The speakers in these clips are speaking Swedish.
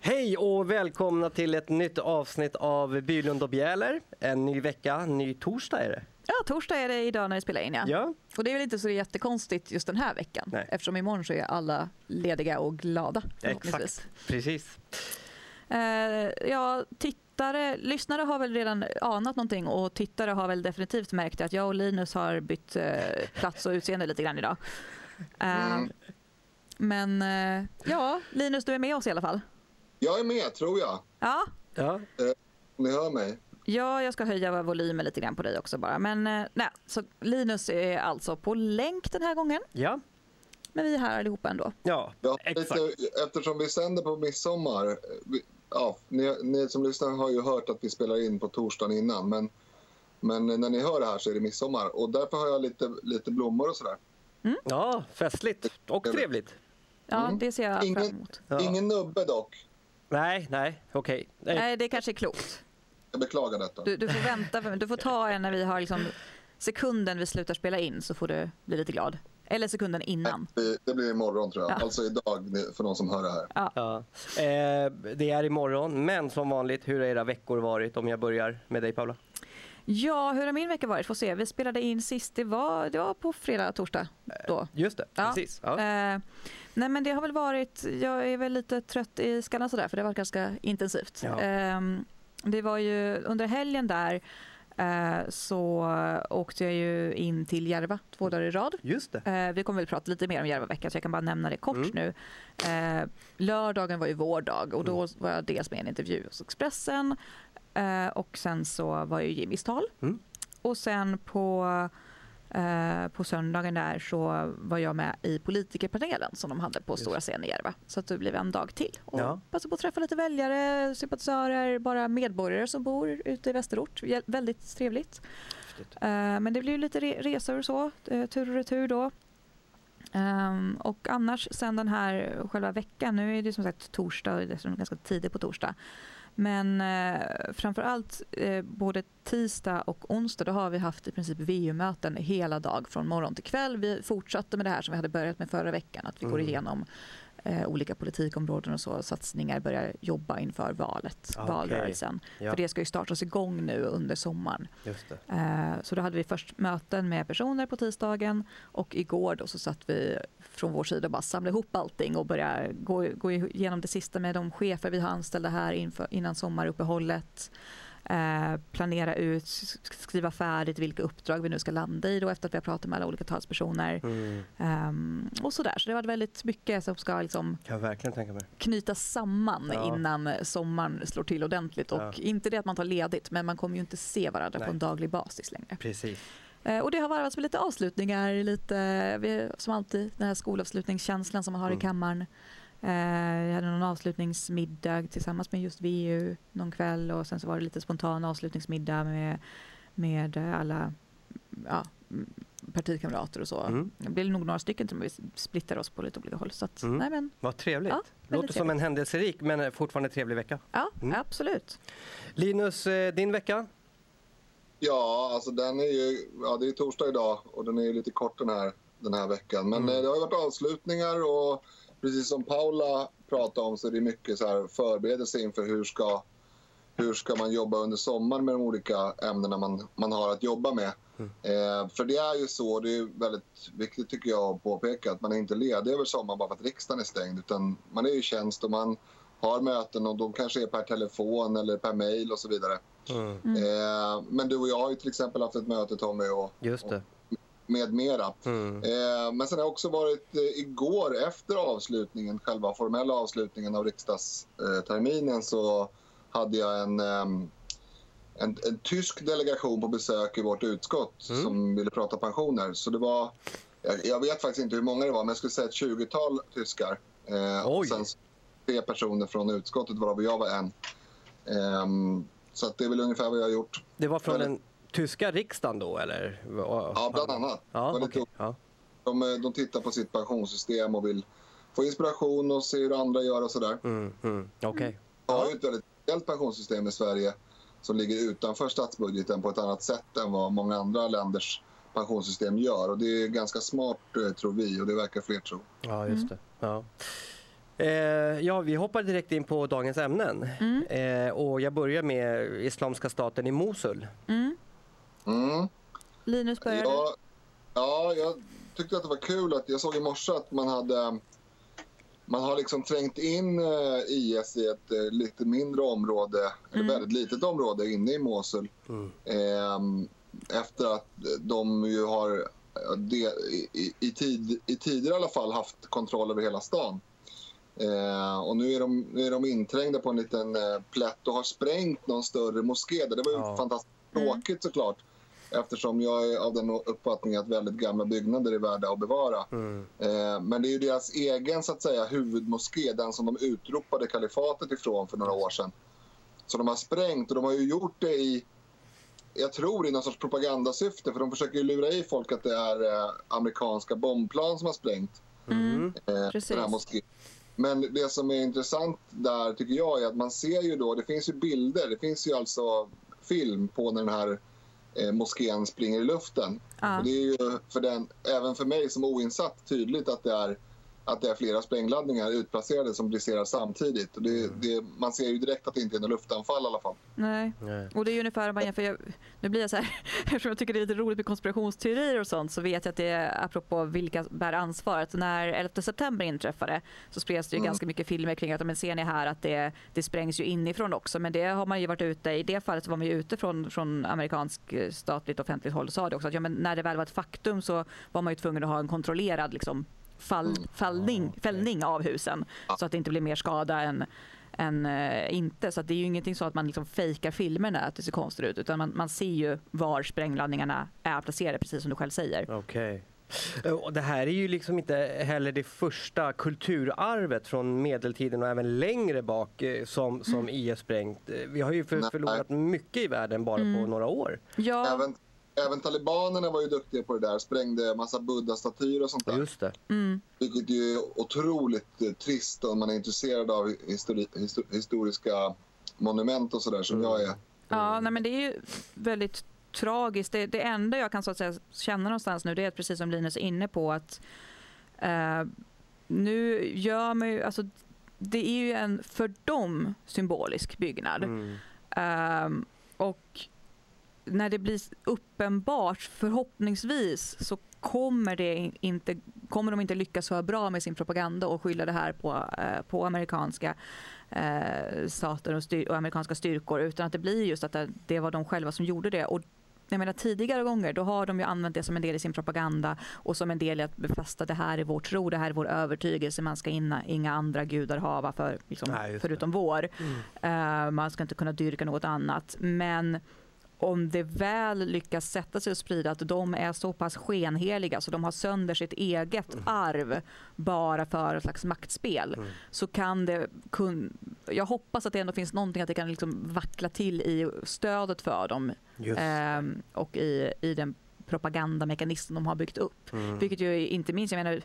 Hej och välkomna till ett nytt avsnitt av Bylund och Bjäler. En ny vecka, ny torsdag är det. Ja, torsdag är det idag när vi spelar in ja. Ja, Och det är väl inte så jättekonstigt just den här veckan Nej. eftersom imorgon så är alla lediga och glada exakt. Precis. Eh, ja, tittare, lyssnare har väl redan anat någonting och tittare har väl definitivt märkt att jag och Linus har bytt eh, plats och utseende lite grann idag. Eh, Men eh, ja, Linus du är med oss i alla fall. Jag är med, tror jag. Ja, Ja, Ni hör mig. Ja, jag ska höja volymen lite grann på dig också bara. Men eh, nej, så Linus är alltså på länk den här gången. ja, Men vi är här allihopa ändå. ja, Ja, exakt. lite, eftersom vi sänder på midsommar. Ja, ni, ni som lyssnar har ju hört att vi spelar in på torsdagen innan. Men, men när ni hör det här så är det midsommar. Och därför har jag lite, lite blommor och sådär. Ja, festligt och trevligt. Ja, Mm. det ser jag Ingen- fram emot. Ja. Ingen nubbe dock. Nej, nej, okej. Nej. Nej, det kanske är klokt. Jag beklagar detta. Du, du får vänta, för- du får ta en när vi har liksom sekunden vi slutar spela in så får du bli lite glad. Eller sekunden innan. Det, det blir imorgon tror jag. Ja. Alltså idag för de som hör det här. Ja. Eh, det är imorgon, men som vanligt, hur har era veckor varit? Om jag börjar med dig Paula. Ja, hur har min vecka varit? Får se. Vi spelade in sist, det var, det var på fredag, torsdag då. Just det, Ja. precis. Ja. Eh, nej men det har väl varit, jag är väl lite trött i skallen sådär för det har varit ganska intensivt. Ja. Eh, det var ju under helgen där eh, så åkte jag ju in till Järva två dagar i rad. Just det. Eh, vi kommer väl prata lite mer om Järvaveckan så jag kan bara nämna det kort Mm. nu. Eh, lördagen var ju vår dag och då var jag dels med i en intervju hos Expressen eh, och sen så var ju Jimmys tal. Mm. Och sen på, eh, på söndagen där så var jag med i politikerpanelen som de hade på Just. stora scen i Järva. Så att det blev en dag till. Och Ja. Passa på att träffa lite väljare, sympatisörer, bara medborgare som bor ute i västerort. Jä- Väldigt trevligt. Eh, Men det ju lite re- resor och så, eh, tur och retur då. Ehm, och annars sen den här själva veckan, nu är det som sagt torsdag och dessutom ganska tidigt på torsdag. Men eh, framför allt eh, både tisdag och onsdag då har vi haft i princip VU-möten hela dag från morgon till kväll. Vi fortsatte med det här som vi hade börjat med förra veckan, att vi går Mm. igenom eh, olika politikområden och så, satsningar, börjar jobba inför valet, Okej. valrörelsen. Ja, För det ska ju startas igång nu under sommaren. Eh, Så då hade vi först möten med personer på tisdagen och igår då så satt vi från vår sida bara samlade ihop allting och började gå, gå igenom det sista med de chefer vi har anställda här inför, innan sommaruppehållet. Eh, planera ut, skriva färdigt vilka uppdrag vi nu ska landa i då efter att vi har pratat med alla olika talspersoner. Mm. Ehm, och sådär. Så det var väldigt mycket som ska liksom Kan jag verkligen tänka mig. knytas samman Ja. innan sommaren slår till ordentligt. Och Ja. inte det att man tar ledigt, men man kommer ju inte se varandra Nej. på en daglig basis längre. Precis. Eh, Och det har varvats med lite avslutningar, lite, vi, som alltid den här skolavslutningskänslan som man har Mm. i kammaren. Eh, Jag hade någon avslutningsmiddag tillsammans med just VU någon kväll och sen så var det lite spontan avslutningsmiddag med, med alla ja, partikamrater och så. Mm. Det blir nog några stycken som vi splittar oss på lite olika håll. Så att, Mm. nej men, Vad trevligt. Ja, Låter väldigt som en händelserik men fortfarande trevlig vecka. ja, Mm. absolut. Linus, eh, din vecka? Ja, alltså den är ju... Ja, det är torsdag idag och den är lite kort den här, den här veckan. Men Mm. eh, det har varit avslutningar och precis som Paula pratade om så är det mycket så här förberedelse inför hur ska, hur ska man jobba under sommaren med de olika ämnena man, man har att jobba med. Mm. Eh, för det är ju så, det är väldigt viktigt tycker jag att påpeka att man är inte ledig över sommaren bara för att riksdagen är stängd utan man är i tjänst och man har möten och de kanske är per telefon eller per mail och så vidare. Mm. Eh, men du och jag har ju till exempel haft ett möte Tommy och Just det. med mera. Mm. Eh, men sen har jag också varit eh, igår efter avslutningen, själva formella avslutningen av riksdagsterminen så hade jag en, ehm, en, en tysk delegation på besök i vårt utskott Mm. som ville prata pensioner. Så det var, jag, jag vet faktiskt inte hur många det var, men jag skulle säga ett 20-tal tyskar. Eh, och Oj. sen så tre personer från utskottet, varav jag var en. Ehm, så att det är väl ungefär vad jag har gjort. Det var från Eller- den tyska riksdagen då eller? Ja, bland annat. Ja, okej. Ja. De, eh, de tittar på sitt pensionssystem och vill få inspiration och se hur andra gör och sådär. Mm, mm. Okej. Vi har ju ett väldigt speciellt pensionssystem i Sverige som ligger utanför statsbudgeten på ett annat sätt än vad många andra länders pensionssystem gör. Och det är ganska smart eh, tror vi och det verkar fler tro. Ja, just det. Ja. Eh, ja, vi hoppar direkt in på dagens ämnen. Mm. Eh, och jag börjar med Islamiska staten i Mosul. Mm. Mm. Linus börjar. Ja, ja, jag tyckte att det var kul att jag såg i morse att man hade man har liksom trängt in eh, IS i ett eh, lite mindre område, eller väldigt litet område inne i Mosul. Mm. Ehm, efter att de ju har eh, i, i- i, tid, i tider i alla fall haft kontroll över hela stan. Eh, och nu är, de, nu är de inträngda på en liten eh, plätt och har sprängt någon större moské. där. Det var ju Ja. fantastiskt tråkigt såklart. Eftersom jag är av den uppfattningen att väldigt gamla byggnader är värda att bevara. Mm. Eh, men det är ju deras egen så att säga, huvudmoské, den som de utropade kalifatet ifrån för några år sedan. Så de har sprängt och de har ju gjort det i, jag tror i någon sorts propagandasyfte för de försöker ju lura i folk att det är eh, amerikanska bombplan som har sprängt Mm. eh, Precis. den här moskén. Men det som är intressant där tycker jag är att man ser ju då, det finns ju bilder, det finns ju alltså film på när den här eh, moskén springer i luften. Ja. Och det är ju för den, även för mig som oinsatt tydligt att det är, att det är flera sprängladdningar utplacerade som briserar samtidigt. Och det, det, man ser ju direkt att det inte är något luftanfall i alla fall. Nej. Nej. Och det är ju ungefär om man jämför, jag, nu blir jag så här, eftersom jag tycker det är lite roligt med konspirationsteorier och sånt så vet jag att det är apropå vilka bär ansvar. Att när 11 september inträffade så spreds det ju Mm. ganska mycket filmer kring att men ser ni här att det, det sprängs ju inifrån också. Men det har man ju varit ute, i det fallet var man ju ute från, från amerikansk eh, statligt offentligt håll och sa det också att ja, men när det väl var ett faktum så var man ju tvungen att ha en kontrollerad liksom, fall, Mm. fallning, fällning av husen så att det inte blir mer skada än än eh, inte. Så att det är ju ingenting så att man liksom fejkar filmerna att det ser konstigt ut utan man, man ser ju var sprängladdningarna är placerade precis som du själv säger. Okej. Eh, Och det här är ju liksom inte heller det första kulturarvet från medeltiden och även längre bak eh, som, som IS sprängt. Vi har ju för, förlorat mycket i världen bara på Mm. några år. Ja, Även, även talibanerna var ju duktiga på det där, sprängde massa buddha-statyer och sånt där. Just det. mm, Vilket ju är otroligt eh, trist om man är intresserad av histori histo- historiska monument och sådär som Mm. jag är. ja nej, men det är ju väldigt tragiskt. Det, det enda jag kan så att säga känna någonstans nu det är att precis som Linus är inne på att eh, nu gör man ju, alltså det är ju en för dem symbolisk byggnad. Mm. Ehm, och när det blir uppenbart, förhoppningsvis, så kommer, det in- inte, kommer de inte lyckas så bra med sin propaganda och skylla det här på, eh, på amerikanska eh, stater och, styr, och amerikanska styrkor utan att det blir just att det, det var de själva som gjorde det. Och jag menar, tidigare gånger då har de ju använt det som en del i sin propaganda och som en del i att befästa det här är vår tro, det här är vår övertygelse, man ska inna, inga andra gudar hava för, liksom, Nej, det. förutom vår. Mm. Eh, man ska inte kunna dyrka något annat. Men om det väl lyckas sätta sig och sprida att de är så pass skenheliga så de har sönder sitt eget arv bara för ett slags maktspel Mm. så kan det kun, jag hoppas att det ändå finns någonting att det kan liksom vackla till i stödet för dem ehm, och i, i den propagandamekanism de har byggt upp. Mm. Vilket ju inte minst, jag menar,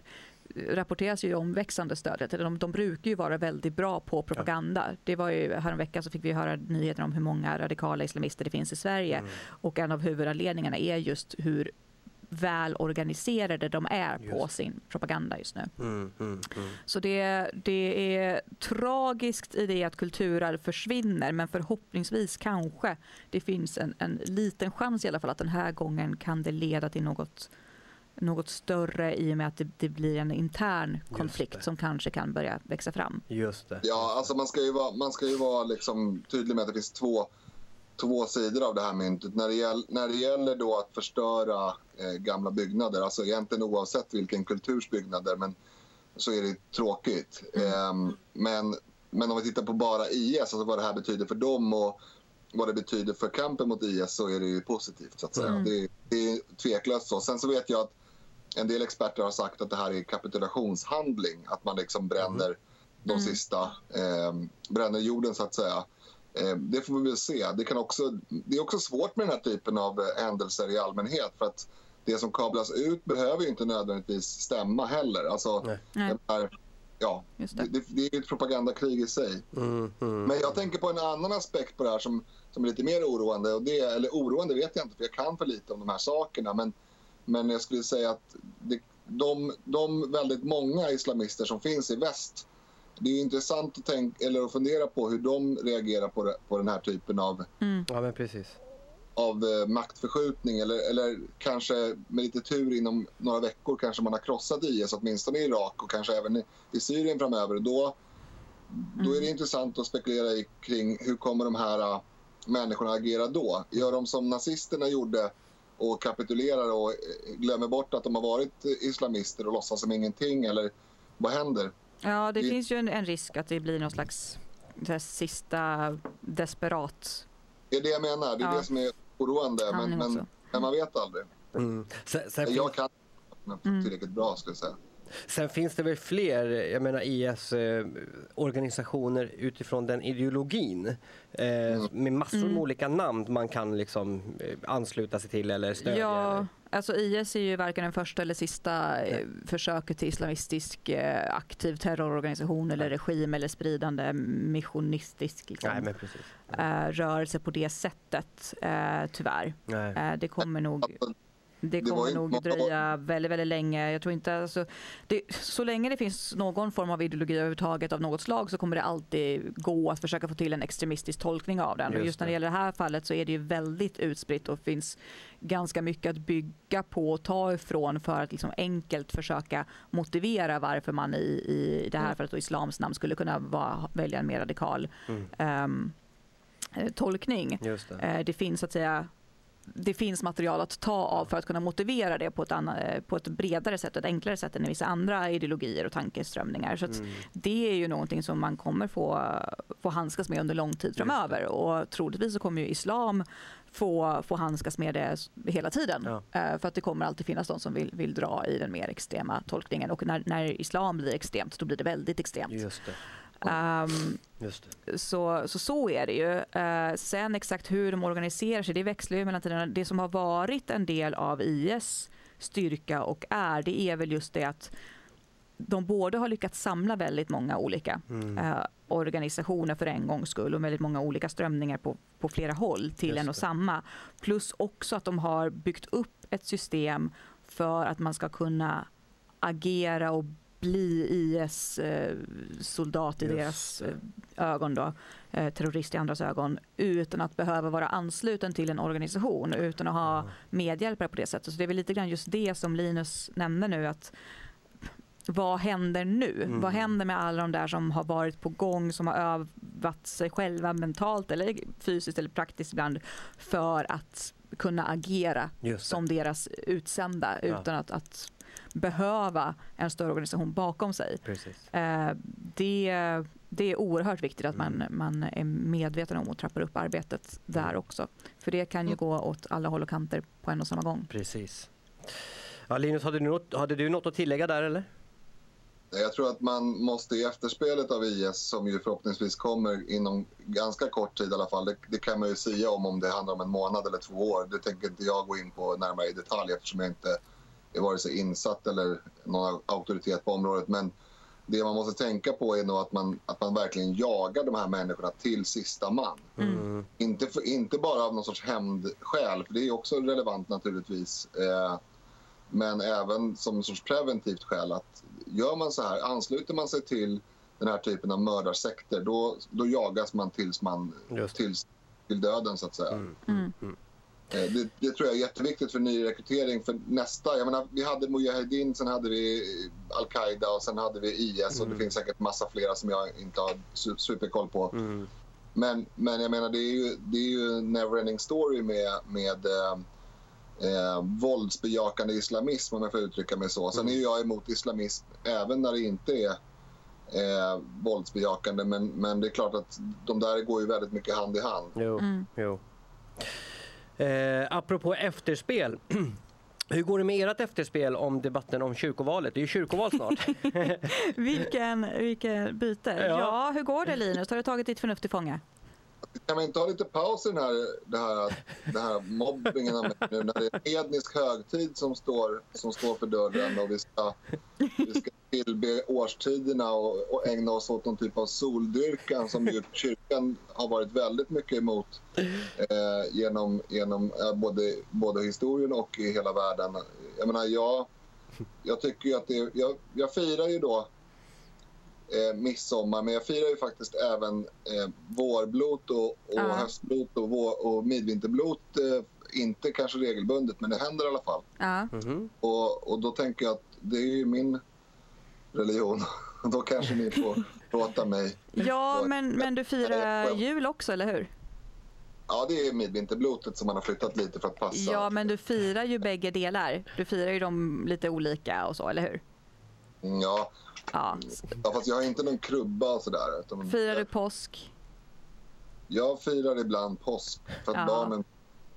rapporteras ju om växande stödet. De, de brukar ju vara väldigt bra på propaganda. Det var ju, häromveckan så fick vi höra nyheter om hur många radikala islamister det finns i Sverige. Mm. Och en av huvudanledningarna är just hur väl organiserade de är på Just. sin propaganda just nu. Mm, mm, mm. Så det, det är tragiskt i det att kulturarv försvinner men förhoppningsvis kanske det finns en, en liten chans i alla fall att den här gången kan det leda till något, något större i och med att det, det blir en intern konflikt som kanske kan börja växa fram. Just det. Ja, alltså man ska ju vara, man ska ju vara liksom tydlig med att det finns två, två sidor av det här myntet. När det, gäll, när det gäller då att förstöra eh, gamla byggnader, alltså egentligen oavsett vilken kulturs byggnader, men så är det tråkigt. Ehm, men, men om vi tittar på bara IS, alltså vad det här betyder för dem och vad det betyder för kampen mot IS så är det ju positivt. så att säga. Mm. Det, det är tveklöst så. Sen så vet jag att en del experter har sagt att det här är kapitulationshandling. Att man liksom bränner de Mm. sista, eh, bränner jorden så att säga. Eh, det får vi väl se. Det, kan också, det är också svårt med den här typen av eh, händelser i allmänhet. För att det som kablas ut behöver ju inte nödvändigtvis stämma heller. Alltså, Nej. Nej, det, är, ja, det. det, det är ju ett propagandakrig i sig. Mm, mm. Men jag tänker på en annan aspekt på det här som, som är lite mer oroande. Och det, eller oroande vet jag inte, för jag kan för lite om de här sakerna. Men, men jag skulle säga att det, de, de väldigt många islamister som finns i väst det är intressant att, tänka, eller att fundera på hur de reagerar på, det, på den här typen av, Mm. Ja, men precis. av eh, maktförskjutning. Eller, eller kanske med lite tur inom några veckor kanske man har krossat IS, åtminstone i Irak och kanske även i, i Syrien framöver. Då, då är det intressant att spekulera i, kring hur kommer de här äh, människorna agera då? Gör de som nazisterna gjorde och kapitulerar och eh, glömmer bort att de har varit islamister och låtsas som ingenting? Eller vad händer? Ja, det Det- finns ju en, en risk att det blir någon slags sista desperat Det är det jag menar. Det är Ja. det som är oroande. Men, men, men man vet aldrig. Mm. Sen, sen, Jag kan inte Mm. tillräckligt bra skulle jag säga. Sen finns det väl fler, jag menar IS-organisationer utifrån den ideologin. Eh, Med massor Mm. med olika namn man kan liksom eh, ansluta sig till eller stödja. Ja, Eller. alltså IS är ju varken den första eller sista eh, försöket till islamistisk eh, aktiv terrororganisation eller regim eller spridande missionistisk liksom, Nej, men precis. eh, rörelse på det sättet, eh, tyvärr. Nej. Eh, det kommer nog Det Det kommer ju nog dröja väldigt, väldigt länge. Jag tror inte, alltså, det, så länge det finns någon form av ideologi överhuvudtaget av något slag så kommer det alltid gå att försöka få till en extremistisk tolkning av den. Just och just när det det. gäller det här fallet så är det ju väldigt utspritt och finns ganska mycket att bygga på och ta ifrån för att liksom enkelt försöka motivera varför man i, i det här Mm. fallet då islams namn skulle kunna vara, välja en mer radikal Mm. eh, tolkning. Just det. Eh, Det finns så att säga det finns material att ta av för att kunna motivera det på ett, anna, eh, på ett bredare sätt, ett enklare sätt än vissa andra ideologier och tankeströmningar. Så Mm. det är ju någonting som man kommer få, få handskas med under lång tid framöver och troligtvis så kommer ju islam få, få handskas med det hela tiden. Ja. Eh, För att det kommer alltid finnas de som vill, vill dra i den mer extrema tolkningen och när, när islam blir extremt då blir det väldigt extremt. Just det. Det. så, så så är det ju. Eh, sen exakt hur de organiserar sig, det växlar ju mellan tiderna. Det som har varit en del av IS styrka och är, det är väl just det att de både har lyckats samla väldigt många olika Mm. eh, organisationer för en gångs skull och väldigt många olika strömningar på, på flera håll till Just en och det. samma. Plus också att de har byggt upp ett system för att man ska kunna agera och bli IS-soldat i Just deras eh, ögon, då, eh, terrorist i andras ögon, utan att behöva vara ansluten till en organisation, utan att ha medhjälpare på det sättet. Så det är väl lite grann just det som Linus nämnde nu, att vad händer nu? Mm. Vad händer med alla de där som har varit på gång, som har övat sig själva mentalt eller fysiskt eller praktiskt ibland för att kunna agera som deras utsända Ja. utan att, att behöva en större organisation bakom sig. Eh, det, det är oerhört viktigt att man, Mm. man är medveten om och trappar upp arbetet där också. För det kan ju Mm. gå åt alla håll och kanter på en och samma gång. Precis. Ja, Linus, hade du, något, hade du något att tillägga där eller? Jag tror att man måste i efterspelet av IS, som ju förhoppningsvis kommer inom ganska kort tid i alla fall, det, det kan man ju säga om om det handlar om en månad eller två år. Det tänker inte jag gå in på närmare i detalj eftersom jag inte är vare sig insatt eller någon auktoritet på området. Men det man måste tänka på är nog att man, att man verkligen jagar de här människorna till sista man. Mm. Inte, för, inte bara av någon sorts hämndskäl, för det är också relevant naturligtvis. Eh, men även som en sorts preventivt skäl att gör man så här, ansluter man sig till den här typen av mördarsekter, då, då jagas man tills man tills, till döden så att säga. Mm. Mm. Eh, Det, det tror jag är jätteviktigt för nyrekrytering för nästa. Jag menar, vi hade Mujahedin, sen hade vi Al-Qaida och sen hade vi IS och Mm. det finns säkert massa flera som jag inte har su- superkoll på. Mm. Men, men jag menar, det är ju, det är ju en never-ending story med, med eh, eh, våldsbejakande islamism, om jag får uttrycka mig så. Sen Mm. är ju jag emot islamism även när det inte är eh, våldsbejakande. Men, men det är klart att de där går ju väldigt mycket hand i hand. Jo, Mm. jo. Eh, apropå efterspel. Hur går det med ert efterspel om debatten om kyrkovalet? Det är ju kyrkoval snart. Vilken, vilken byte. Ja. Ja. hur går det Linus? Har du tagit ditt förnuft till fånga? Kan man inte ha lite paus i den här, det här, det här mobbningen av mig nu när det är en hednisk högtid som står, som står för dörren och vi ska, vi ska tillbe årstiderna och, och ägna oss åt någon typ av soldyrkan som ju kyrkan har varit väldigt mycket emot eh, genom, genom eh, både, både historien och i hela världen. jag menar, jag, jag tycker ju att det... Jag, jag firar ju då eh, midsommar, men jag firar ju faktiskt även eh, vårblot och, och Ja. höstblot och, vår, och midvinterblot. Eh, inte kanske regelbundet, men det händer i alla fall. Ja. Mhm. Och, och då tänker jag att det är ju min religion. då kanske ni får låta mig. Ja, men, men du firar jul också, eller hur? Ja, det är midvinterblotet som man har flyttat lite för att passa. Ja, men du firar ju bägge delar. Du firar ju dem lite olika och så, eller hur? Ja, Ja. ja, fast jag har inte någon krubba och sådär. utan- Firar du påsk? Jag firar ibland påsk för att Ja. barnen...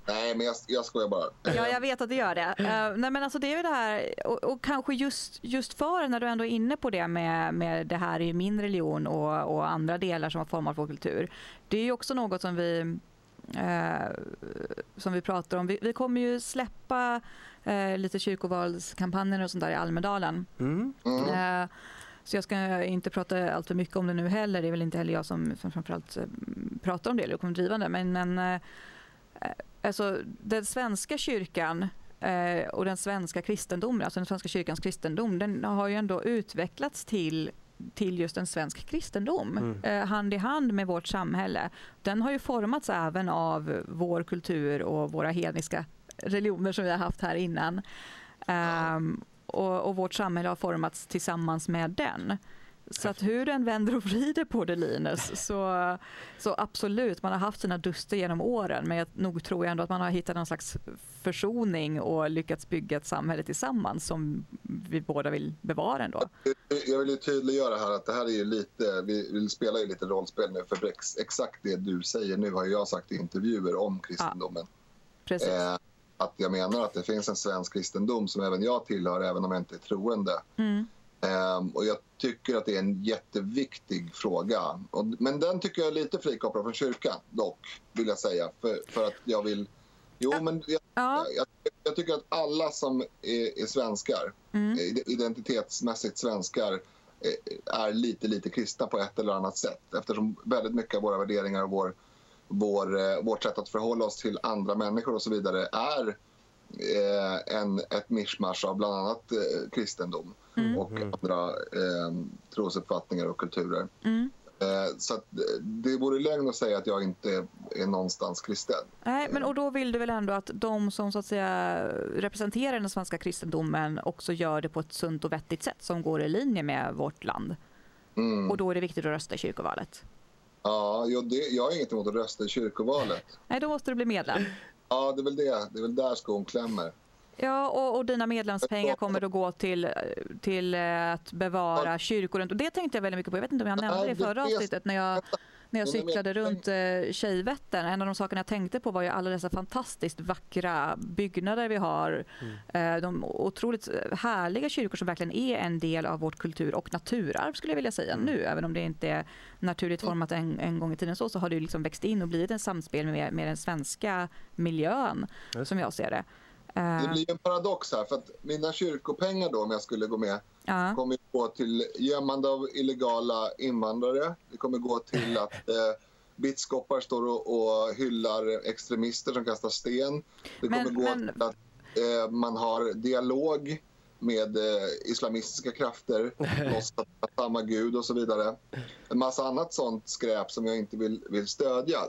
Nej, men jag, jag skojar bara. Ja, jag vet att det gör det. Eh, nej, men alltså det är ju det här, och, och kanske just, just för när du ändå är inne på det med, med det här är min religion och, och andra delar som har format vår kultur. Det är ju också något som vi eh, som vi pratar om. Vi, vi kommer ju släppa eh, lite kyrkovalskampanjer och sånt där i Almedalen. Mm. Mm. Eh, Så jag ska inte prata allt för mycket om det nu heller. Det är väl inte heller jag som, framförallt eh, pratar om det eller kommer driva det. Men, men eh, alltså, den svenska kyrkan eh, och den svenska kristendomen, alltså den svenska kyrkans kristendom, den har ju ändå utvecklats till till just en svensk kristendom, Mm. eh, hand i hand med vårt samhälle. Den har ju formats även av vår kultur och våra hedniska religioner som vi har haft här innan. Ehm, och, och vårt samhälle har formats tillsammans med den. Så att hur den vänder och vrider på det Linus, så, så absolut, man har haft sina duster genom åren men jag nog tror jag ändå att man har hittat någon slags försoning och lyckats bygga ett samhälle tillsammans som vi båda vill bevara ändå. Jag vill ju tydliggöra här att det här är ju lite, vi, vi spelar ju lite rollspel nu för ex, exakt det du säger nu har jag sagt i intervjuer om kristendomen. Precis. Eh, att jag menar att det finns en svensk kristendom som även jag tillhör även om jag inte är troende. Mm. Ehm, och jag tycker att det är en jätteviktig fråga. Och, men den tycker jag är lite frikopplad från kyrkan dock, vill jag säga. För, för att jag vill... Jo, men jag, Ja, jag, jag tycker att alla som är, är svenskar, mm. identitetsmässigt svenskar, eh, är lite, lite kristna på ett eller annat sätt. Eftersom väldigt mycket av våra värderingar och vår, vår, eh, vårt sätt att förhålla oss till andra människor och så vidare är eh, en, ett mischmasch av bland annat eh, kristendom Mm. och andra eh, trosuppfattningar och kulturer. Mm. Eh, så att, eh, det vore lögn att säga att jag inte är någonstans kristen. Nej, men och då vill du väl ändå att de som så att säga representerar den svenska kristendomen också gör det på ett sunt och vettigt sätt som går i linje med vårt land. Mm. Och då är det viktigt att rösta i kyrkovalet. Ja, jo, det, jag har inget emot att rösta i kyrkovalet. Nej, då måste du bli medlem. Ja, det är väl det. Det är väl där skon klämmer. Ja, och, och dina medlemspengar kommer då gå till, till att bevara kyrkor runt. Och det tänkte jag väldigt mycket på. Jag vet inte om jag nämnde det i förra avsnittet när jag, när jag cyklade runt eh, Tjejvättern. En av de sakerna jag tänkte på var ju alla dessa fantastiskt vackra byggnader vi har. Eh, De otroligt härliga kyrkor som verkligen är en del av vårt kultur och naturarv skulle jag vilja säga nu. Även om det inte är naturligt format en, en gång i tiden så, så har det liksom växt in och blivit en samspel med, med den svenska miljön som jag ser det. Det Eh, blir en paradox här. För att mina kyrkopengar då, om jag skulle gå med, ja. kommer gå till gömmande av illegala invandrare. Det kommer gå till att eh, biskopar står och, och hyllar extremister som kastar sten. Det kommer Men- gå men- till att eh, man har dialog med eh, islamistiska krafter, låtsas samma gud och så vidare. En massa annat sånt skräp som jag inte vill, vill stödja.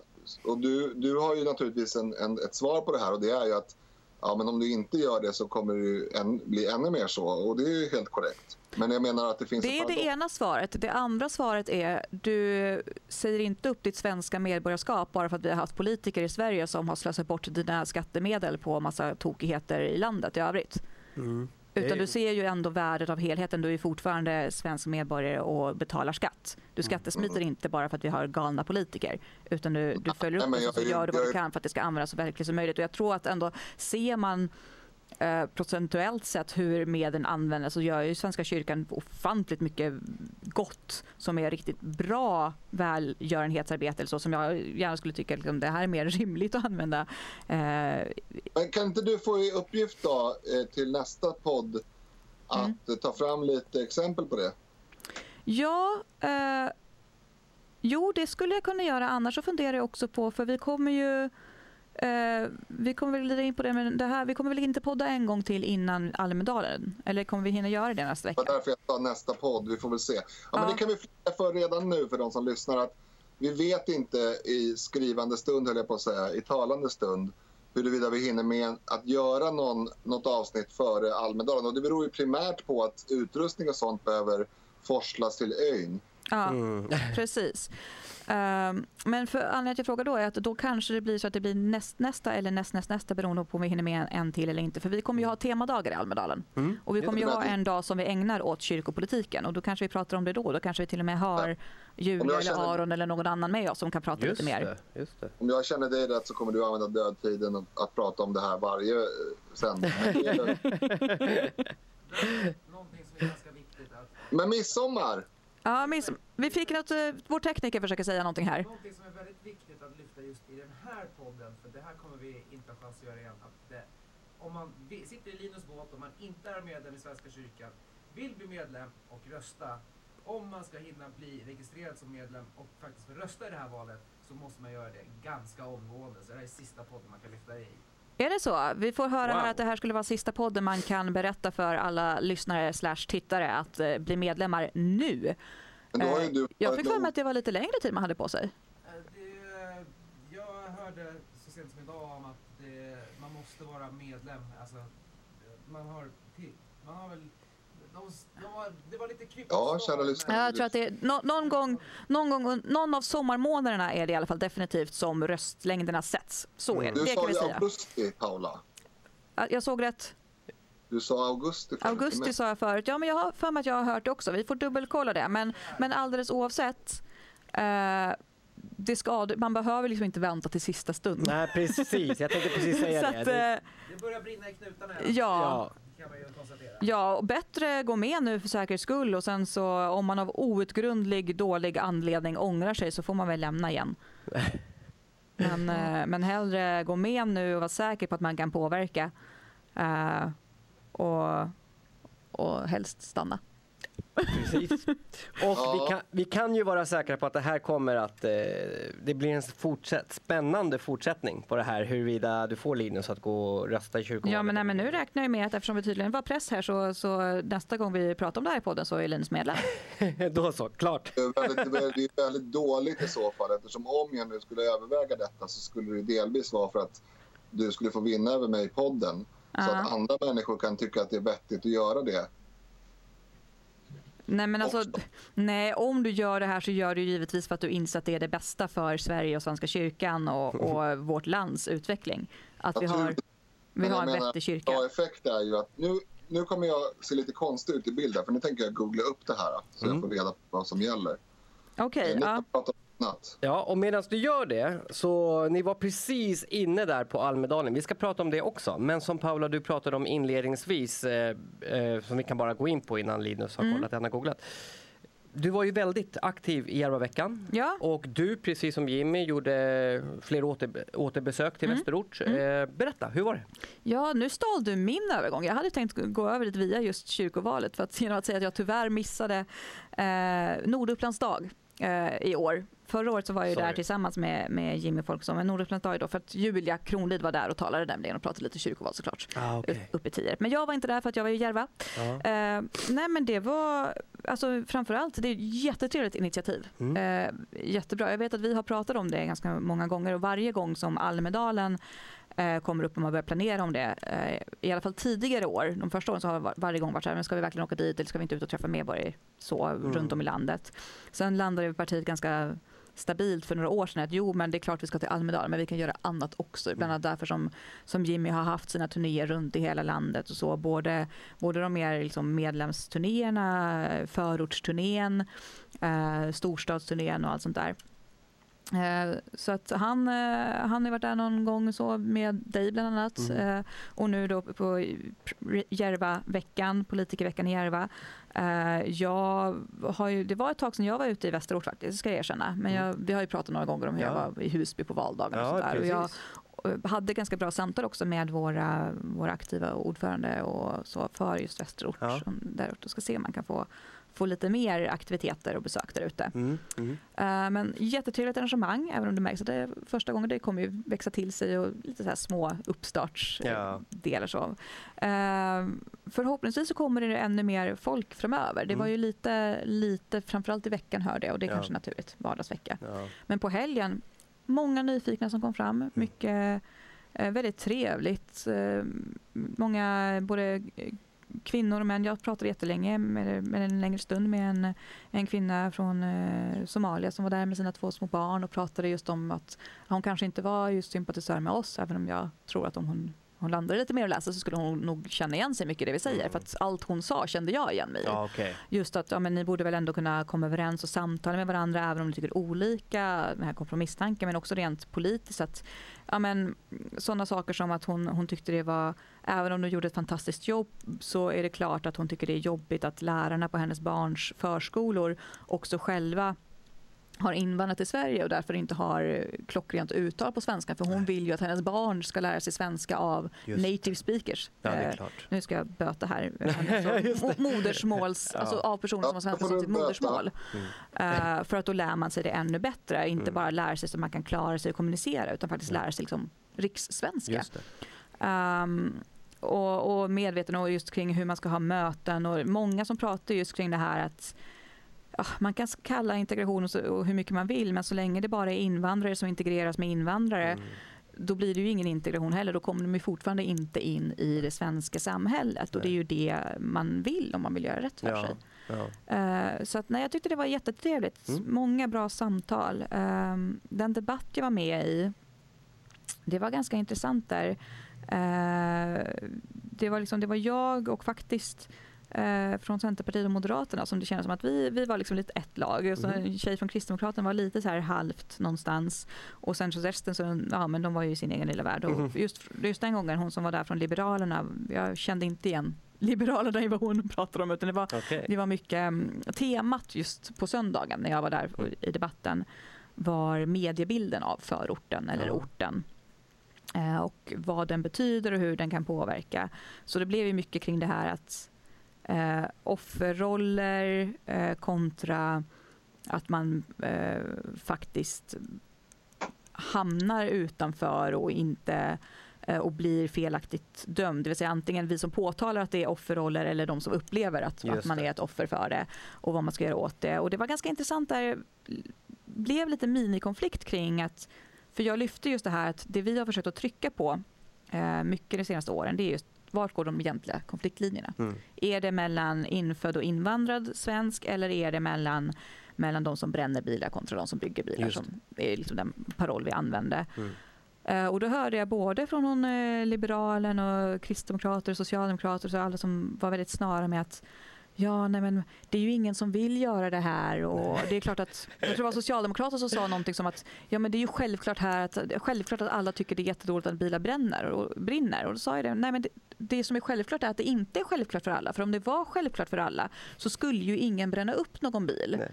Och du, du har ju naturligtvis en, en, ett svar på det här och det är ju att ja, men om du inte gör det så kommer det en, bli ännu mer så. Och det är ju helt korrekt. Men jag menar att det finns Det är det ena svaret. Det andra svaret är du säger inte upp ditt svenska medborgarskap bara för att vi har haft politiker i Sverige som har slösat bort dina skattemedel på massa tokigheter i landet i övrigt. Mm. Utan du ser ju ändå värdet av helheten. Du är fortfarande svensk medborgare och betalar skatt. Du skattesmiter inte bara för att vi har galna politiker. Utan du, du följer Nej, upp jag och gör du vad du kan för att det ska användas så verkligt som möjligt. Och jag tror att ändå ser man eh, procentuellt sett hur medlen används så gör ju Svenska kyrkan ofantligt mycket gott som är riktigt bra välgörenhetsarbete så som jag gärna skulle tycka liksom, det här är mer rimligt att använda. Eh, Men kan inte du få i uppgift då, eh, till nästa podd att Mm. ta fram lite exempel på det? Ja, eh, jo det skulle jag kunna göra. Annars så funderar jag också på, för vi kommer ju Eh, vi kommer väl in på det, men det här, vi kommer väl inte podda en gång till innan Almedalen? Eller kommer vi hinna göra det nästa Det vecka? var därför jag sa nästa podd. Vi får väl se. Ja, Men Ja. det kan vi flika för redan nu för de som lyssnar. att Vi vet inte i skrivande stund, höll jag på att säga, i talande stund huruvida vi hinner med att göra någon, något avsnitt före Almedalen. Och det beror ju primärt på att utrustning och sånt behöver forslas till ön. Ja, Mm. precis. Ehm, men för anledningen till att jag frågar då är att då kanske det blir så att det blir näst, nästa eller näst, näst, nästa beroende på om vi hinner med en, en till eller inte. För vi kommer ju ha temadagar i Almedalen. Mm. Och vi kommer ju ha en dag som vi ägnar åt kyrkopolitiken och då kanske vi pratar om det då. Då kanske vi till och med har Om Julia jag eller känner- Aron eller någon annan med oss som kan prata Just lite mer. det, just det. Om jag känner dig rätt så kommer du använda dödtiden och att prata om det här varje eh, sändning. Men det är lugnt. Någonting som är ganska viktigt att Men midsommar! Ja, men vi fick något, eh, vår tekniker försöker säga någonting här. Någonting som är väldigt viktigt att lyfta just i den här podden, för det här kommer vi inte ha chans att göra igen. Att det, om man sitter i Linus båt och man inte är medlem i Svenska kyrkan, vill bli medlem och rösta. Om man ska hinna bli registrerad som medlem och faktiskt rösta i det här valet så måste man göra det ganska omgående. Så det här är sista podden man kan lyfta i. Är det så? Vi får höra Wow. här att det här skulle vara sista podden man kan berätta för alla lyssnare slash tittare att eh, bli medlemmar nu. Eh, du Jag fick för mig att det var lite längre tid man hade på sig. Eh, Det, jag hörde så sent som idag om att det, man måste vara medlem. Alltså, man har, man har väl... De, de var, det var lite kryptiskt Ja, kära lyssnare. Jag tror att det är, nå- någon, gång, någon, gång, någon av sommarmånaderna är det i alla fall definitivt som röstlängderna sätts. Så är det, Du det kan sa säga. augusti, Paula. Ja, Jag såg rätt. Du sa augusti. Augusti sa jag förut. Ja, men jag har för mig att jag har hört det också. Vi får dubbelkolla det. Men, men alldeles oavsett. Eh, det ska, man behöver liksom inte vänta till sista stund. Nej, precis. Jag tänkte precis säga Så det. att, det. eh, Det börjar brinna i knutarna. ja. Ja. Kan man ju konstatera. Ja, bättre gå med nu för säkerhets skull och sen så om man av outgrundlig dålig anledning ångrar sig så får man väl lämna igen. Men, eh, men hellre gå med nu och vara säker på att man kan påverka. Eh, och, och helst stanna. Precis. Och Ja. vi, kan, vi kan ju vara säkra på att det här kommer att... Eh, det blir en fortsätt, spännande fortsättning på det här huruvida du får Linus att gå och rösta i kyrkovalet. Ja, men, nej, men nu räknar jag med att eftersom vi tydligen var press här så, så nästa gång vi pratar om det här i podden så är Linus medlem. Då så, klart. Det är, väldigt, det är väldigt dåligt i så fall eftersom om jag nu skulle överväga detta så skulle det delvis vara för att du skulle få vinna över mig i podden. Så Ja. att andra människor kan tycka att det är vettigt att göra det. Nej, men alltså, Också. nej, om du gör det här så gör du givetvis för att du inser att det är det bästa för Sverige och Svenska kyrkan och, och vårt lands utveckling. Att vi har, vi har en menar, vettig kyrka. Bra effekt är ju att nu, nu kommer jag se lite konstig ut i bilden för nu tänker jag googla upp det här så Mm. jag får reda på vad som gäller. Okej, Nu ja. och medan du gör det så ni var precis inne där på Almedalen. Vi ska prata om det också. Men som Paula du pratade om inledningsvis, eh, eh, som vi kan bara gå in på innan Linus har Mm. kollat, han har googlat. Du var ju väldigt aktiv i Järvaveckan. ja. Och du, precis som Jimmy, gjorde fler åter, återbesök till Mm. Västerort. Eh, berätta, hur var det? Ja, nu stal du min övergång. Jag hade tänkt gå över dit via just kyrkovalet för att, genom att säga att jag tyvärr missade eh, Nordupplands dag eh, i år. Förra året så var jag ju Sorry. där tillsammans med, med Jimmy Folkson, men Nordupplands dag idag för att Julia Kronlid var där och talade nämligen och pratade lite kyrkoval såklart. Ah, upp- Uppe i Tierp. Men jag var inte där för att jag var i Järva. Ja. Eh, nej men det var, alltså framförallt, det är ett jättetrevligt initiativ. Mm. Eh, jättebra. Jag vet att vi har pratat om det ganska många gånger och varje gång som Almedalen kommer upp och man börjar planera om det, eh, i alla fall tidigare år, de första åren så har var, varje gång varit så här, men ska vi verkligen åka dit eller ska vi inte ut och träffa medborgare så runt om i landet. Sen landade partiet ganska stabilt för några år sedan att jo men det är klart vi ska till Almedalen men vi kan göra annat också. Bland annat därför som, som Jimmy har haft sina turnéer runt i hela landet och så. Både, både de mer liksom medlemsturnéerna, förortsturnén, eh, storstadsturnén och allt sånt där. Eh, Så att han, eh, han har varit där någon gång så med dig bland annat. Mm. Eh, Och nu då på Järva-veckan, politikerveckan i Järva. Jag har ju, det var ett tag sedan jag var ute i Västerort faktiskt, ska jag erkänna. Men jag, vi har ju pratat några gånger om hur jag Ja. var i Husby på valdagen och Ja, sånt där. Och jag hade ganska bra samtal också med våra, våra aktiva ordförande och så för just Västerort. Ja. Där ska se om man kan få, få lite mer aktiviteter och besök där ute. Mm. Mm. Eh, men jättetrevligt arrangemang, även om det märks att det är första gången det kommer ju växa till sig och lite så här små uppstartsdelar. Ja. Så. Eh, förhoppningsvis så kommer det ännu mer folk framöver. Det var Mm. ju lite, lite, framförallt i veckan hörde jag och det är Ja. kanske naturligt, vardagsvecka. Ja. Men på helgen, många nyfikna som kom fram. Mycket eh, väldigt trevligt. Många både kvinnor och män. Jag pratade jättelänge, med, med en längre stund med en, en kvinna från eh, Somalia som var där med sina två små barn och pratade just om att hon kanske inte var just sympatisör med oss, även om jag tror att om hon hon landade lite mer och läste så skulle hon nog känna igen sig mycket i det vi säger. Mm. För att allt hon sa kände jag igen mig i. Ja, okej. Just att ja, men ni borde väl ändå kunna komma överens och samtala med varandra även om ni tycker olika, den här kompromisstanken men också rent politiskt. Att, ja, men, sådana saker som att hon, hon tyckte det var, även om de gjorde ett fantastiskt jobb så är det klart att hon tycker det är jobbigt att lärarna på hennes barns förskolor också själva har invandrat till Sverige och därför inte har klockrent uttal på svenska för hon vill ju att hennes barn ska lära sig svenska av Just native speakers. Ja, det är Eh, nu ska jag böta här. Mo- modersmåls, Ja. alltså av personer som har svenska som sitt modersmål. Mm. Eh, för att då lär man sig det ännu bättre. Inte Mm. bara lära sig så man kan klara sig och kommunicera utan faktiskt Mm. lära sig liksom rikssvenska. Just det. Ehm, och, och medveten och just kring hur man ska ha möten och många som pratar just kring det här att man kan kalla integration och, hur mycket man vill men så länge det bara är invandrare som integreras med invandrare Mm. då blir det ju ingen integration heller. Då kommer de fortfarande inte in i det svenska samhället och det är ju det man vill om man vill göra rätt för Ja. sig. Ja. Eh, Så att, nej, jag tyckte det var jättetrevligt. Mm. Många bra samtal. Ehm, Den debatt jag var med i, det var ganska intressant där. Eh, Det var, liksom, det var jag och faktiskt eh, från Centerpartiet och Moderaterna som det kändes som att vi, vi var liksom lite ett lag. Och så Mhm. En tjej från Kristdemokraterna var lite så här halvt någonstans och sen så resten så, ja men de var ju i sin egen lilla värld. Mhm. Och just, just den gången, hon som var där från Liberalerna, jag kände inte igen Liberalerna i vad hon pratade om utan det var Okej. det var mycket mm, temat just på söndagen när jag var där Mm. i debatten var mediebilden av förorten eller Ja. orten. Eh, och vad den betyder och hur den kan påverka. Så det blev ju mycket kring det här att eh, offerroller eh, kontra att man eh, faktiskt hamnar utanför och inte eh, och blir felaktigt dömd. Det vill säga antingen vi som påtalar att det är offerroller eller de som upplever att, att man är ett offer för det och vad man ska göra åt det. Och det var ganska intressant där blev lite minikonflikt kring att för jag lyfte just det här att det vi har försökt att trycka på eh, mycket de senaste åren det är just vart går de egentliga konfliktlinjerna? Mm. Är det mellan infödd och invandrad svensk eller är det mellan, mellan de som bränner bilar kontra de som bygger bilar Just som är liksom den paroll vi använde. Mm. Eh, Och då hörde jag både från hon, eh, liberalen och kristdemokrater, socialdemokrater, så alla som var väldigt snara med att Ja, nej men det är ju ingen som vill göra det här och det är klart att, jag tror det var socialdemokrater som sa någonting som att ja men det är ju självklart här att, självklart att alla tycker det är jättedåligt att bilar bränner och brinner och då sa jag det, nej men det, det som är självklart är att det inte är självklart för alla för om det var självklart för alla så skulle ju ingen bränna upp någon bil. Nej.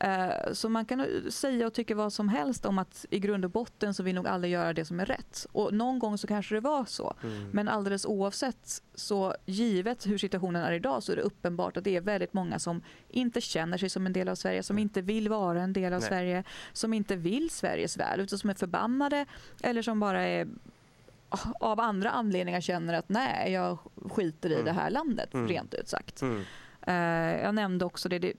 Eh, Så man kan säga och tycka vad som helst om att i grund och botten så vill nog alla göra det som är rätt. Och någon gång så kanske det var så. Mm. Men alldeles oavsett, så givet hur situationen är idag så är det uppenbart att det är väldigt många som inte känner sig som en del av Sverige, som inte vill vara en del av Nej. Sverige, som inte vill Sveriges väl, utan som är förbannade eller som bara är av andra anledningar känner att nej, jag skiter i Mm. det här landet, Mm. rent ut sagt. Mm. Eh, jag nämnde också det, det,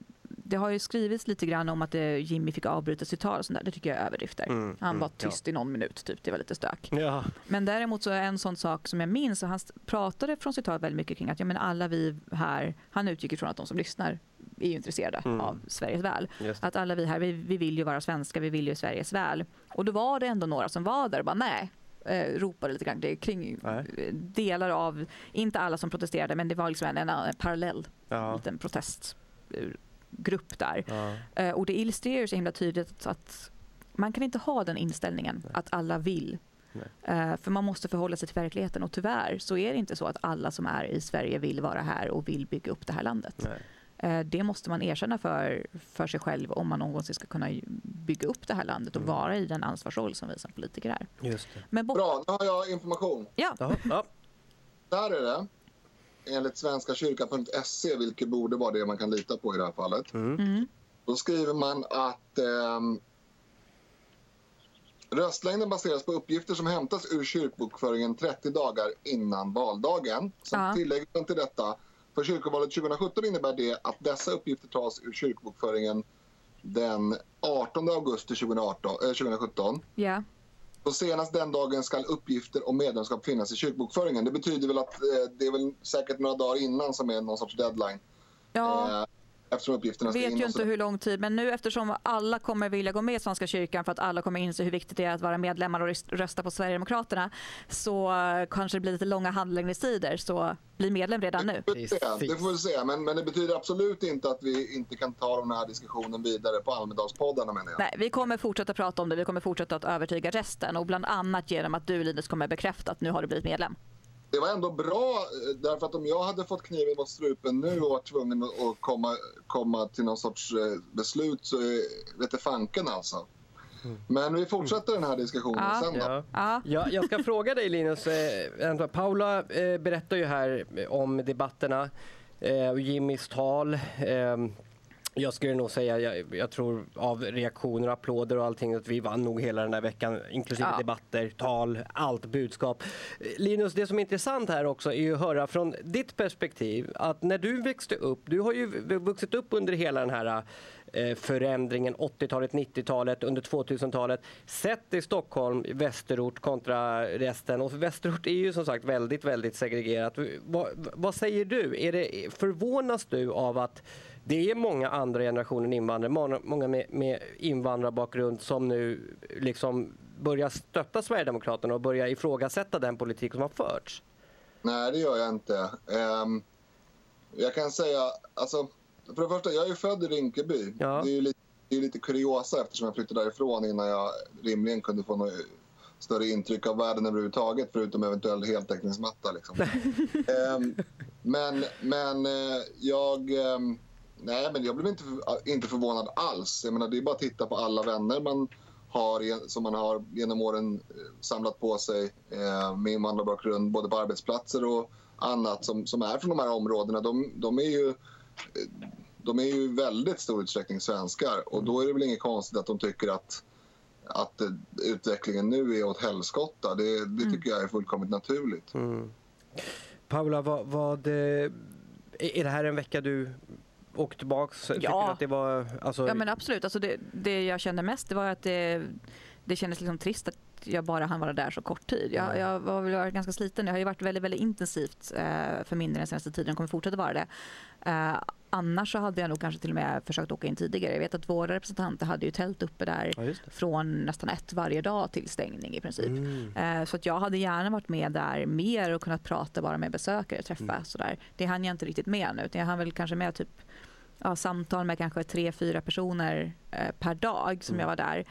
det har ju skrivits lite grann om att eh, Jimmy fick avbryta sitt tal och sånt där. Det tycker jag är överdrifter. Mm. Han Mm. var tyst i någon minut, typ. det var lite stök. Ja. Men däremot så är en sån sak som jag minns, och han pratade från sitt tal väldigt mycket kring att ja, men alla vi här, han utgick ifrån att de som lyssnar är intresserade Mm. av Sveriges väl. Att alla vi här, vi, vi vill ju vara svenska, vi vill ju Sveriges väl. Och då var det ändå några som var där och bara nej, eh, ropade lite grann det är kring Nej. eh, delar av, inte alla som protesterade, men det var liksom en, en, en parallell Ja. liten protestgrupp där. Ja. Eh, Och det illustrerar ju så himla tydligt att man kan inte ha den inställningen Nej. att alla vill. Nej. Eh, För man måste förhålla sig till verkligheten och tyvärr så är det inte så att alla som är i Sverige vill vara här och vill bygga upp det här landet. Nej. Eh, Det måste man erkänna för, för sig själv om man någonsin ska kunna bygga upp det här landet och Mm. vara i den ansvarsroll som vi som politiker är. Just det. Men bort, Bra, nu har jag information. ja, Ja. Ja. Där är det. Enligt svenskakyrkan.se, vilket borde vara det man kan lita på i det här fallet, Mm. då skriver man att ehm, röstlängden baseras på uppgifter som hämtas ur kyrkbokföringen 30 dagar innan valdagen. Sen Ja. tillägger man till detta, för kyrkovalet 2017 innebär det att dessa uppgifter tas ur kyrkbokföringen den 18 augusti 2018, eh, 2017. Ja. Och senast den dagen ska uppgifter om medlemskap finnas i kyrkbokföringen. Det betyder väl att eh, det är väl säkert några dagar innan som är någon sorts deadline. Ja. Eh, eftersom uppgifterna ska vet in ju och inte hur lång tid, men nu eftersom alla kommer vilja gå med i Svenska kyrkan för att alla kommer inse hur viktigt det är att vara medlemmar och röst- rösta på Sverigedemokraterna så kanske det blir lite långa handläggningstider. Så bli medlem redan nu. Det. Det får vi se. Men, men det betyder absolut inte att vi inte kan ta den här diskussionen vidare på Almedalspoddarna menar jag. Nej, vi kommer fortsätta prata om det. Vi kommer fortsätta att övertyga resten och bland annat genom att du Linus kommer bekräfta att nu har du blivit medlem. Det var ändå bra eh, därför att om jag hade fått kniven mot strupen nu och varit tvungen att komma, komma till någon sorts eh, beslut så är- vet det fanken alltså. Men vi fortsätter den här diskussionen Ja. sen då. Ja. Ja. Ja, jag ska fråga dig Linus. Eh, Paula eh, berättar ju här om debatterna eh, och Jimmys tal. Eh, jag skulle nog säga, jag, jag tror av reaktioner, applåder och allting att vi vann nog hela den här veckan, inklusive Ja. debatter, tal, allt budskap. Linus, det som är intressant här också är ju att höra från ditt perspektiv att när du växte upp, du har ju vuxit upp under hela den här eh, förändringen, 80-talet, 90-talet, under 2000-talet. Sett i Stockholm, västerort kontra resten. Och västerort är ju som sagt väldigt, väldigt segregerat. Vad, vad säger du? Är det, förvånas du av att det är många andra generationen invandrare, många, med, med invandrarbakgrund som nu liksom börjar stötta Sverigedemokraterna och börjar ifrågasätta den politik som har förts? Nej, det gör jag inte. Ehm, jag kan säga, alltså, för det första, jag är ju född i Rinkeby. Ja. Det är ju lite, det är lite kuriosa eftersom jag flyttade därifrån innan jag rimligen kunde få något större intryck av världen överhuvudtaget förutom eventuell heltäckningsmatta. Liksom. Ehm, men men eh, jag... ehm, nej, men jag blev inte, för- inte förvånad alls. Jag menar, det är bara att titta på alla vänner man har, som man har genom åren eh, samlat på sig eh, med invandrarbakgrund både på arbetsplatser och annat som, som är från de här områdena. De, de är ju eh, de är ju i väldigt stor utsträckning svenskar och då är det väl inget konstigt att de tycker att, att eh, utvecklingen nu är åt helskotta. Det, det tycker jag är fullkomligt naturligt. Mm. Paula, vad, vad, är det här en vecka du tillbaks? Tycker Ja. att det var, alltså, Ja men absolut. Alltså det, det jag kände mest det var att det, det kändes liksom trist att jag bara hann vara där så kort tid. Jag, jag var väl ganska sliten. Det har ju varit väldigt, väldigt intensivt eh, för min del den senaste tiden och kommer fortsätta vara det. Eh, annars så hade jag nog kanske till och med försökt åka in tidigare. Jag vet att våra representanter hade ju tält uppe där Ja, från nästan ett varje dag till stängning i princip. Mm. Eh, Så att jag hade gärna varit med där mer och kunnat prata bara med besökare, träffa Mm. sådär. Det hann jag inte riktigt med nu utan jag hann väl kanske med typ ja, samtal med kanske tre, fyra personer eh, per dag som Mm. jag var där.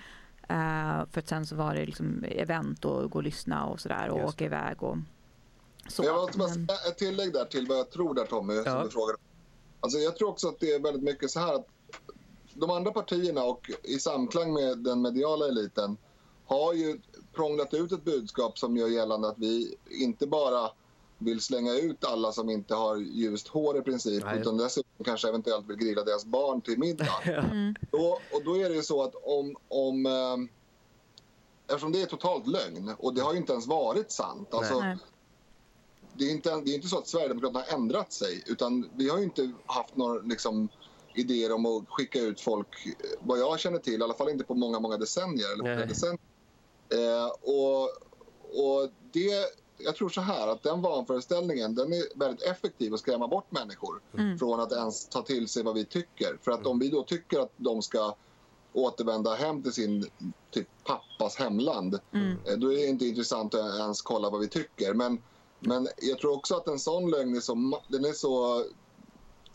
Eh, för att sen så var det liksom event och gå och lyssna och sådär och Just åka iväg och så. Jag måste bara säga ett tillägg där till vad jag tror där Tommy, Ja. som du frågade. Alltså jag tror också att det är väldigt mycket så här att de andra partierna och i samklang med den mediala eliten har ju prånglat ut ett budskap som gör gällande att vi inte bara vill slänga ut alla som inte har ljust hår i princip Nej. utan dessutom kanske eventuellt vill grilla deras barn till middag. Mm. Då, och då är det ju så att om... om eh, eftersom det är totalt lögn och det har ju inte ens varit sant. Alltså, Nej. det, är inte, det är inte så att Sverigedemokraterna har ändrat sig utan vi har ju inte haft några liksom, idéer om att skicka ut folk, eh, vad jag känner till, i alla fall inte på många, många decennier. Eller Nej. decennier. Eh, och, och det, jag tror så här att den vanföreställningen den är väldigt effektiv att skrämma bort människor Mm. från att ens ta till sig vad vi tycker. För att om vi då tycker att de ska återvända hem till sin typ, pappas hemland Mm. eh, då är det inte intressant att ens kolla vad vi tycker. Men, men jag tror också att en sån lögn är så, den är så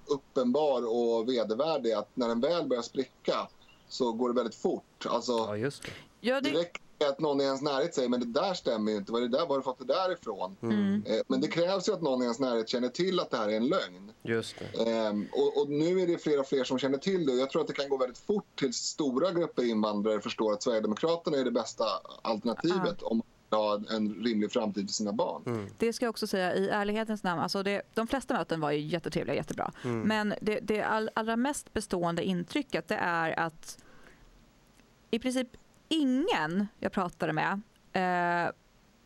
uppenbar och vedervärdig att när den väl börjar spricka så går det väldigt fort. Alltså, Ja, just det. Ja, med att någon i ens närhet säger men det där stämmer ju inte. Var, är det där, var har du fått det där ifrån? mm. Eh, Men det krävs ju att någon i ens närhet känner till att det här är en lögn. Just det. Ehm, och, och nu är det fler och fler som känner till det. Och jag tror att det kan gå väldigt fort till stora grupper invandrare förstår att Sverigedemokraterna är det bästa alternativet om ha en rimlig framtid för sina barn. Mm. Det ska jag också säga i ärlighetens namn. Alltså det, de flesta möten var ju jättetrevliga, jättebra. Mm. Men det, det all, allra mest bestående intrycket det är att i princip ingen jag pratade med eh,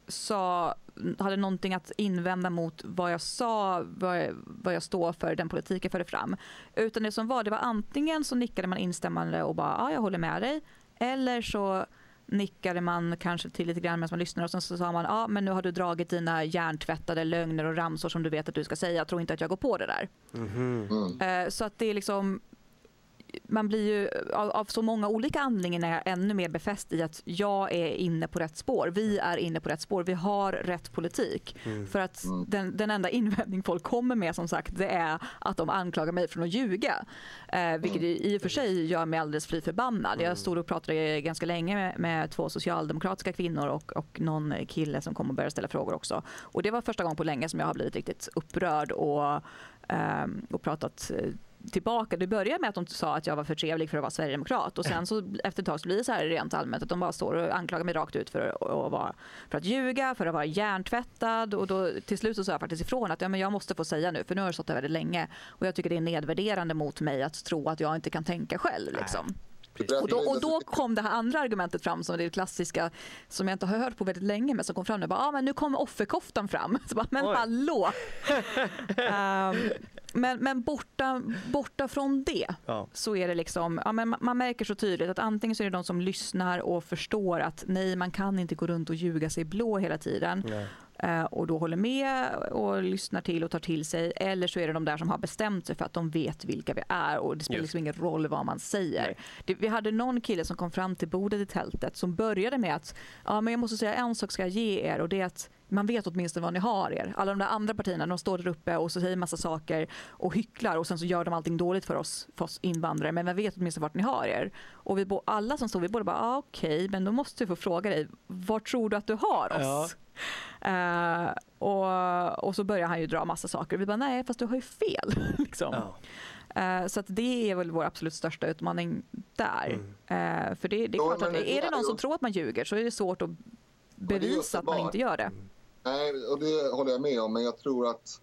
sa, hade någonting att invända mot vad jag sa, vad jag, vad jag står för, den politik jag förde fram. Utan det som var, det var antingen så nickade man instämmande och bara ja, jag håller med dig. Eller så nickade man kanske till lite grann medan man lyssnade och sen så sa man ja men nu har du dragit dina hjärntvättade lögner och ramsor som du vet att du ska säga. Jag tror inte att jag går på det där. Mhm. Mm. Eh, Så att det är liksom man blir ju av, av så många olika anledningar ännu mer befäst i att jag är inne på rätt spår. Vi är inne på rätt spår. Vi har rätt politik. Mm. För att Mm. den, den enda invändning folk kommer med som sagt det är att de anklagar mig för att ljuga. Eh, vilket i och för sig gör mig alldeles fly förbannad. Jag stod och pratade ganska länge med, med två socialdemokratiska kvinnor och, och någon kille som kom och började ställa frågor också. Och det var första gången på länge som jag har blivit riktigt upprörd och, ehm, och pratat eh, tillbaka. Det började med att de sa att jag var för trevlig för att vara sverigedemokrat och sen så efter ett tag så blir det så här rent allmänt att de bara står och anklagar mig rakt ut för att, att vara, för att ljuga, för att vara hjärntvättad och då till slut så sa jag faktiskt ifrån att ja, men jag måste få säga nu för nu har jag stått där väldigt länge och jag tycker det är nedvärderande mot mig att tro att jag inte kan tänka själv. Liksom. Och då, och då kom det här andra argumentet fram som det klassiska som jag inte har hört på väldigt länge men som kom fram nu. Bara, ah, men nu kommer offerkoftan fram. Så bara, men Oj. hallå! Ehm, men men borta, borta från det Ja. så är det liksom, ja, men ma- man märker så tydligt att antingen så är det de som lyssnar och förstår att nej man kan inte gå runt och ljuga sig blå hela tiden Nej. Eh, och då håller med och lyssnar till och tar till sig. Eller så är det de där som har bestämt sig för att de vet vilka vi är och det spelar Just. liksom ingen roll vad man säger. Det, vi hade någon kille som kom fram till bordet i tältet som började med att ja, men jag måste säga en sak ska jag ge er och det är att man vet åtminstone vad ni har er. Alla de där andra partierna de står där uppe och så säger massa saker och hycklar och sen så gör de allting dåligt för oss, för oss invandrare men man vet åtminstone vart ni har er. Och vi bo, alla som stod, vi båda bara ah, okej men då måste jag få fråga dig, var tror du att du har oss? Eh, och, och så börjar han ju dra massa saker. Vi bara, nej fast du har ju fel. liksom. Ja. Eh, så att det är väl vår absolut största utmaning där. Mm. Eh, för det, det är Ja, klart att är det någon som tror att man ljuger så är det svårt att bevisa att man inte gör det. Nej, och det håller jag med om. Men jag tror att,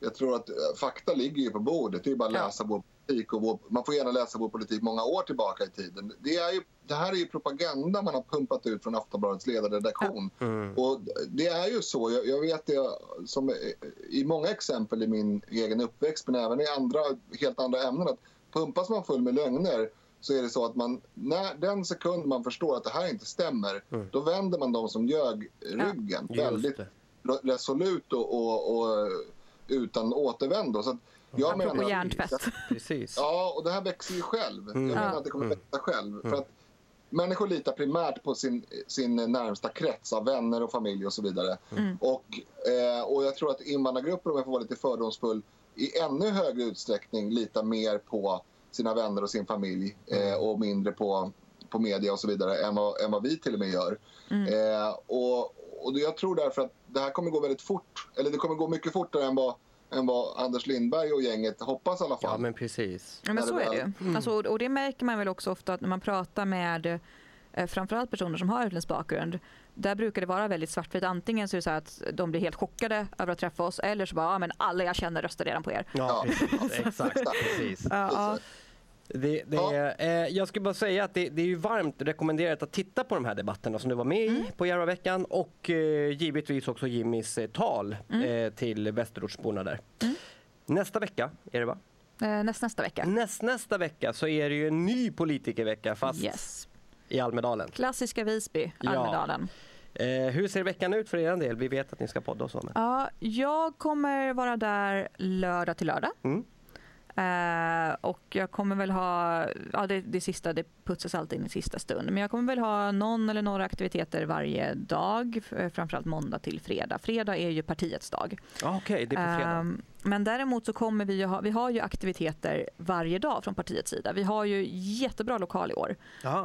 jag tror att eh, fakta ligger ju på bordet. Det är bara att Ja. läsa vår politik. Och vår, man får gärna läsa vår politik många år tillbaka i tiden. Det, är ju, det här är ju propaganda man har pumpat ut från Aftonbladets ledarredaktion. Mm. Och det är ju så. Jag, jag vet det som i många exempel i min egen uppväxt men även i andra, helt andra ämnen. Att pumpas man full med lögner så är det så att man, när den sekund man förstår att det här inte stämmer Mm. då vänder man de som ljög ryggen Just väldigt resolut och, och, och utan återvändo. Så att jag menar, hjärntvätt. Precis. Ja, och det här växer ju själv. Mm. Jag menar Ja. att det kommer Mm. växa själv. Mm. För att människor litar primärt på sin, sin närmsta krets av vänner och familj och så vidare. Mm. Och, eh, och jag tror att invandrargrupper, om jag får vara lite fördomsfull, i ännu högre utsträckning litar mer på sina vänner och sin familj eh, och mindre på, på media och så vidare än vad, än vad vi till och med gör. Mm. Eh, och, och jag tror därför att det här kommer gå väldigt fort. Eller det kommer gå mycket fortare än vad, än vad Anders Lindberg och gänget hoppas i alla fall. Ja, men precis. Ja, men så är det ju. Alltså, och- det märker man väl också ofta att när man pratar med eh, framförallt personer som har utländsk bakgrund. Där brukar det vara väldigt svartvitt. Antingen så är det så att de blir helt chockade över att träffa oss eller så bara, ja, men alla jag känner röstar redan på er. Ja, Ja. precis. Exakt. Precis. Ja, ja. Det, det, Ja. eh, jag skulle bara säga att det, det är ju varmt rekommenderat att titta på de här debatterna som du var med i på Järvaveckan och eh, givetvis också Jimmys eh, tal eh, till Västerortsborna där. Mm. Nästa vecka är det va? Eh, näst, nästa vecka. Näst, nästa vecka så är det ju en ny politikervecka fast Yes. i Almedalen. Klassiska Visby, Ja. Almedalen. Eh, hur ser veckan ut för er del? Vi vet att ni ska podda och så. Men. Ja, jag kommer vara där lördag till lördag. Mm. Eh, och jag kommer väl ha, ja det, det sista det putsas alltid in i sista stund, men jag kommer väl ha någon eller några aktiviteter varje dag, f- framförallt måndag till fredag. Fredag är ju partiets dag. Okej, det är på fredag. Ehm, men däremot så kommer vi ha, vi har ju aktiviteter varje dag från partiets sida. Vi har ju jättebra lokal i år.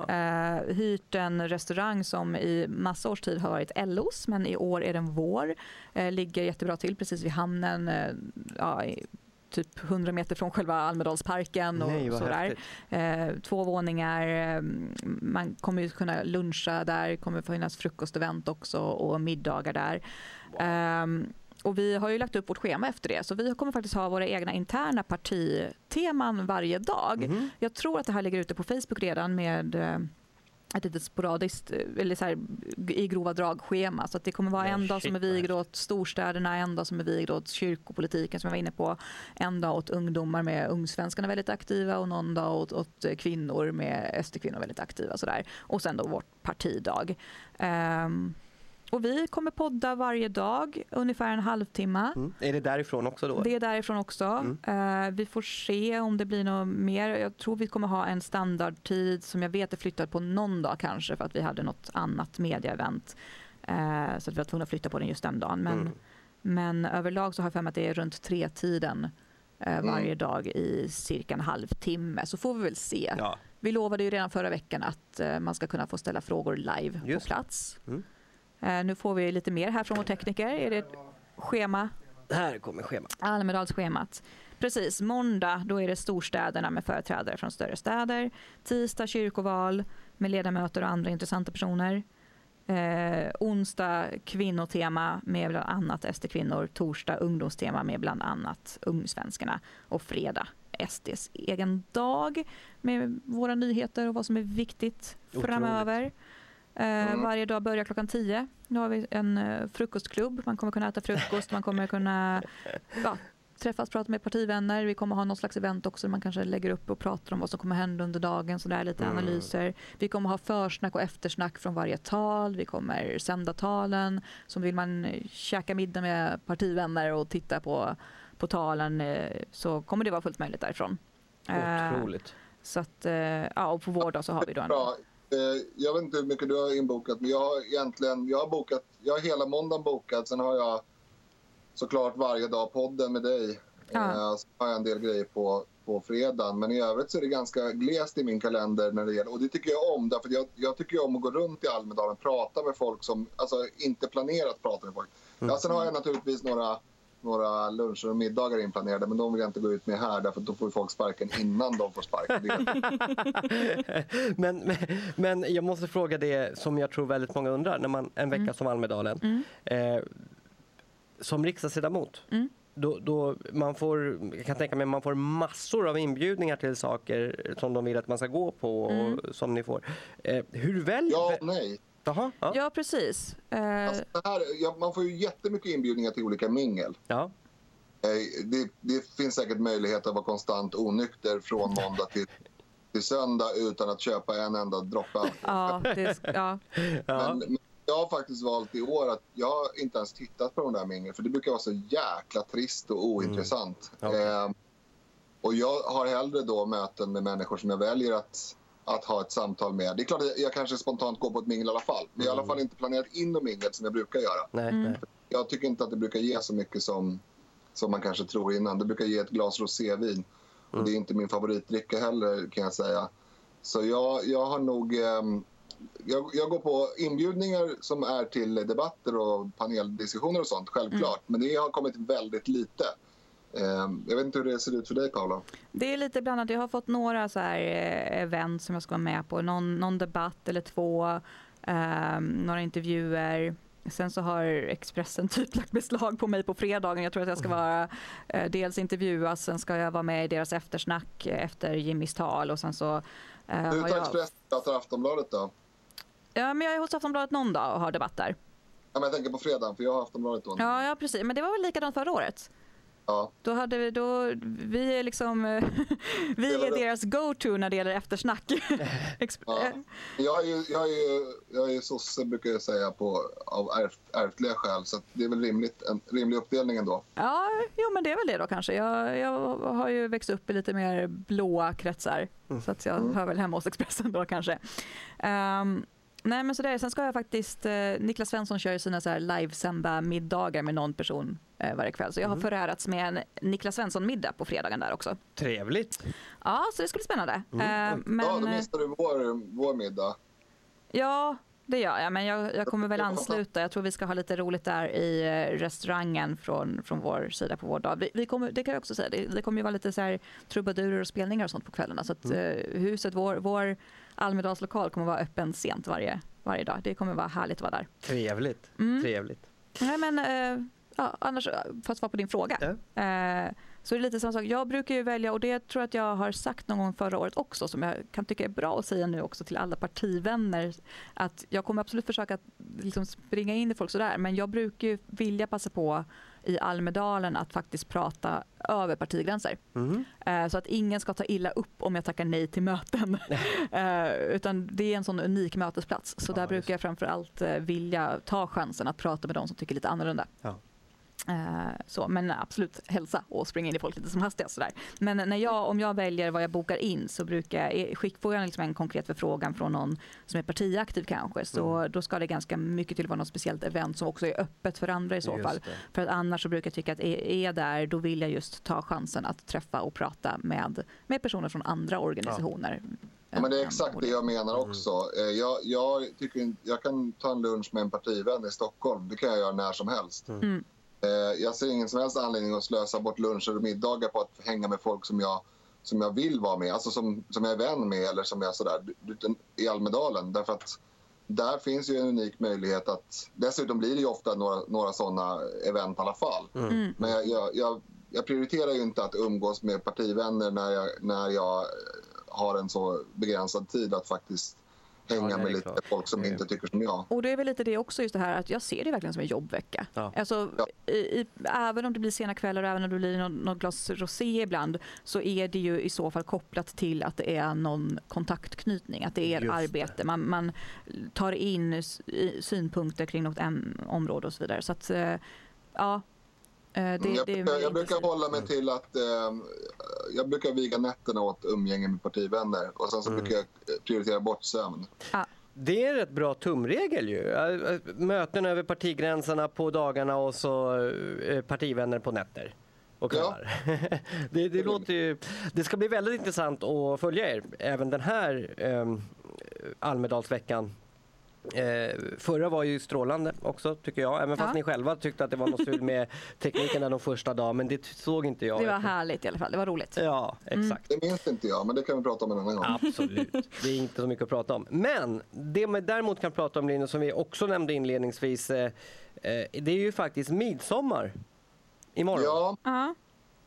Eh, hyrt en restaurang som i massa års tid har varit LOs men i år är den vår. Eh, ligger jättebra till precis vid hamnen. Eh, ja, typ 100 meter från själva Almedalsparken. Och Nej, sådär. Eh, två våningar. eh, Man kommer ju kunna luncha där. Det kommer finnas frukostevent också och middagar där. Ehm, och vi har ju lagt upp vårt schema efter det. Så vi kommer faktiskt ha våra egna interna partiteman varje dag. Mhm. Jag tror att det här ligger ute på Facebook redan med eh, ett litet sporadiskt, eh, eller så här, i grova drag schema. Så att det kommer vara en dag som är vigd åt storstäderna, en dag som är vigd åt kyrkopolitiken som jag var inne på, en dag åt ungdomar med Ungsvenskarna väldigt aktiva och någon dag åt, åt kvinnor med SD-kvinnor väldigt aktiva. Sådär. Och sen då vårt partidag. Ehm, och vi kommer podda varje dag, ungefär en halvtimme. Mm. Är det därifrån också då? Det är därifrån också. Mm. Eh, vi får se om det blir något mer. Jag tror vi kommer ha en standardtid som jag vet är flyttad på någon dag kanske för att vi hade något annat mediaevent. Eh, så att vi var tvungna att flytta på den just den dagen. Men, Mm. men överlag så har jag för mig att det är runt tre tiden eh, Mm. varje dag i cirka en halvtimme. Så får vi väl se. Ja. Vi lovade ju redan förra veckan att man ska kunna få ställa frågor live Just på plats. Eh, nu får vi lite mer här från vår tekniker. Är det ett schema? Här kommer schemat. Almedalsschemat. Precis, måndag då är det storstäderna med företrädare från större städer. Tisdag kyrkoval med ledamöter och andra intressanta personer. Eh, onsdag kvinnotema med bland annat SD-kvinnor. Torsdag ungdomstema med bland annat Ungsvenskarna. Och fredag SDs egen dag med våra nyheter och vad som är viktigt Otroligt. framöver. Eh, Mm. Varje dag börjar klockan 10. Nu har vi en eh, frukostklubb. Man kommer kunna äta frukost, man kommer kunna ja, träffas, prata med partivänner. Vi kommer ha något slags event också där man kanske lägger upp och pratar om vad som kommer hända under dagen. Så där, lite Mm. analyser. Vi kommer ha försnack och eftersnack från varje tal. Vi kommer sända talen. Så vill man käka middag med partivänner och titta på, på talen eh, så kommer det vara fullt möjligt därifrån. Eh, Otroligt. Så att, eh, ja, och på vår dag så har vi då en... Eh, Jag vet inte hur mycket du har inbokat, men jag har egentligen jag har bokat, jag har hela måndagen bokat. Sen har jag såklart varje dag podden med dig. Ja. Eh, Så har jag en del grejer på, på fredagen. Men i övrigt så är det ganska glest i min kalender när det gäller. Och det tycker jag om. Därför jag, jag tycker om att gå runt i Almedalen och prata med folk som, alltså inte planerat prata med folk. Mm. Ja, sen har jag naturligtvis några några luncher och middagar inplanerade men de vill jag inte gå ut med här därför att då får folk sparken innan de får sparken. Men, men, men jag måste fråga det som jag tror väldigt många undrar när man en vecka Mm. som Almedalen. Mm. Eh, som riksdagsledamot, Mm. då, då man får, jag kan tänka mig man får massor av inbjudningar till saker som de vill att man ska gå på och Mm. som ni får. Eh, hur väljer... ja och nej. Jaha, ja. Ja, precis. Eh, Alltså, här, ja, man får ju jättemycket inbjudningar till olika mingel. ja. Eh, Det, det finns säkert möjlighet att vara konstant onykter från måndag till, till söndag utan att köpa en enda droppe ja, det, ja. Men, men jag har faktiskt valt i år att jag har inte ens tittat på de där mingel för det brukar vara så jäkla trist och ointressant. Mm. Okej. Eh, och jag har hellre då möten med människor som jag väljer att, att ha ett samtal med. Det är klart att jag kanske spontant går på ett mingel i alla fall. Men jag har i alla fall inte planerat in något mingel som jag brukar göra. Nej, Mm. Jag tycker inte att det brukar ge så mycket som, som man kanske tror innan. Det brukar ge ett glas rosévin. Och det är inte min favoritdricka heller kan jag säga. Så jag, jag har nog... ehm, jag, jag går på inbjudningar som är till debatter och paneldiskussioner och sånt, självklart. Men det har kommit väldigt lite. Ehm, jag vet inte hur det ser ut för dig, Paula. Det är lite blandat. Jag har fått några så här eh, event som jag ska vara med på. Någon, någon debatt eller två. ehm, några intervjuer. Sen så har Expressen typ lagt beslag på mig på fredagen. Jag tror att jag ska vara eh, dels intervjuas, sen ska jag vara med i deras eftersnack eh, efter Jimmys tal och sen så eh, Du har tar jag... Expressen pratar Aftonbladet då? Ja, men jag är hos Aftonbladet någon dag och har debatter. Ja, men jag tänker på fredagen, för jag har Aftonbladet då. Ja, ja, precis. Men det var väl likadant förra året? Ja. Då hade vi, då, vi är liksom, eh, vi är deras go-to när det gäller eftersnack. Ja. Jag är ju, jag är ju, jag är ju sosse, brukar jag säga, på, av ärft, ärftliga skäl. Så det är väl rimligt, en rimlig uppdelning ändå. Ja, jo men det är väl det då kanske. Jag, jag har ju växt upp i lite mer blåa kretsar. Så att jag hör väl hemma hos Expressen då kanske. Ehm, nej men sådär. Sen ska jag faktiskt, eh, Niklas Svensson kör ju sina så här livesända middagar med någon person eh, varje kväll. Så jag har förärats med en Niklas Svensson-middag på fredagen där också. Trevligt. Ja, så det ska bli spännande. Ehm, men, ja, då eh, missar du vår, vår middag. Ja, det gör jag. Men jag, jag kommer väl ansluta. Jag tror vi ska ha lite roligt där i eh, restaurangen från, från vår sida på vår dag. Vi, vi kommer, det kan jag också säga. Det, det kommer ju vara lite så här trubadurer och spelningar och sånt på kvällarna. Så att Mm. eh, huset, vår, vår Almedalslokal kommer vara öppen sent varje, varje dag. Det kommer vara härligt att vara där. Trevligt. Mm. Trevligt. Nej, men, eh, ja, annars, eh, för att svara på din fråga. Ja. Eh, så är det lite samma sak. Jag brukar ju välja, och det tror jag att jag har sagt någon gång förra året också, som jag kan tycka är bra att säga nu också till alla partivänner, att jag kommer absolut försöka att liksom springa in i folk sådär, men jag brukar ju vilja passa på i Almedalen att faktiskt prata över partigränser. Mm. Eh, Så att ingen ska ta illa upp om jag tackar nej till möten. Eh, Utan det är en sån unik mötesplats. Så Ja, där brukar jag framför allt eh, vilja ta chansen att prata med de som tycker lite annorlunda. Ja. Eh, Så, men absolut hälsa och springa in i folk lite som hastigast. Sådär. Men när jag, om jag väljer vad jag bokar in så brukar jag, skick, får jag liksom en konkret förfrågan från någon som är partiaktiv kanske så Mm. då ska det ganska mycket till vara något speciellt event som också är öppet för andra i så Just fall. det. För att annars så brukar jag tycka att är är jag där då vill jag just ta chansen att träffa och prata med, med personer från andra organisationer. Ja, men det är exakt det jag menar också. Eh, Jag, jag, tycker, jag kan ta en lunch med en partivän i Stockholm. Det kan jag göra när som helst. Mm. Eh, Jag ser ingen som helst anledning att slösa bort luncher och middagar på att hänga med folk som jag, som jag vill vara med. Alltså som, som jag är vän med eller som jag sådär, i Almedalen. Därför att där finns ju en unik möjlighet att... Dessutom blir det ju ofta några, några sådana event i alla fall. Mm. Men jag, jag, jag, jag prioriterar ju inte att umgås med partivänner när jag, när jag har en så begränsad tid att faktiskt hänga är med lite klart. folk som inte tycker som jag. Och det är väl lite det också, just det här att jag ser det verkligen som en jobbvecka. Ja. Alltså, Ja. i, i, även om det blir sena kvällar och även om det blir något, något glas rosé ibland så är det ju i så fall kopplat till att det är någon kontaktknytning, att det är Just det. arbete. Man, man tar in synpunkter kring något område och så vidare. Så att, eh, ja. Eh, Det, jag, det jag väldigt brukar hålla mig till att eh, jag brukar viga nätterna åt umgänge med partivänner och sen så Mm. brukar jag eh, prioritera bort sömn. Det är en rätt bra tumregel ju. Äh, Möten över partigränserna på dagarna och så eh, partivänner på nätter. Och Ja. det, det, låter ju, det ska bli väldigt intressant att följa er även den här um, Almedalsveckan. Eh, förra var ju strålande också tycker jag, även fast Ja. ni själva tyckte att det var något strul med tekniken där de första dagen, men det såg inte jag. Det var härligt i alla fall, det var roligt. Ja, exakt. Det minns inte jag, men det kan vi prata om en annan gång. Absolut. Det är inte så mycket att prata om. Men det man däremot kan prata om Linus, som vi också nämnde inledningsvis, eh, eh, det är ju faktiskt midsommar imorgon. Ja, Ja.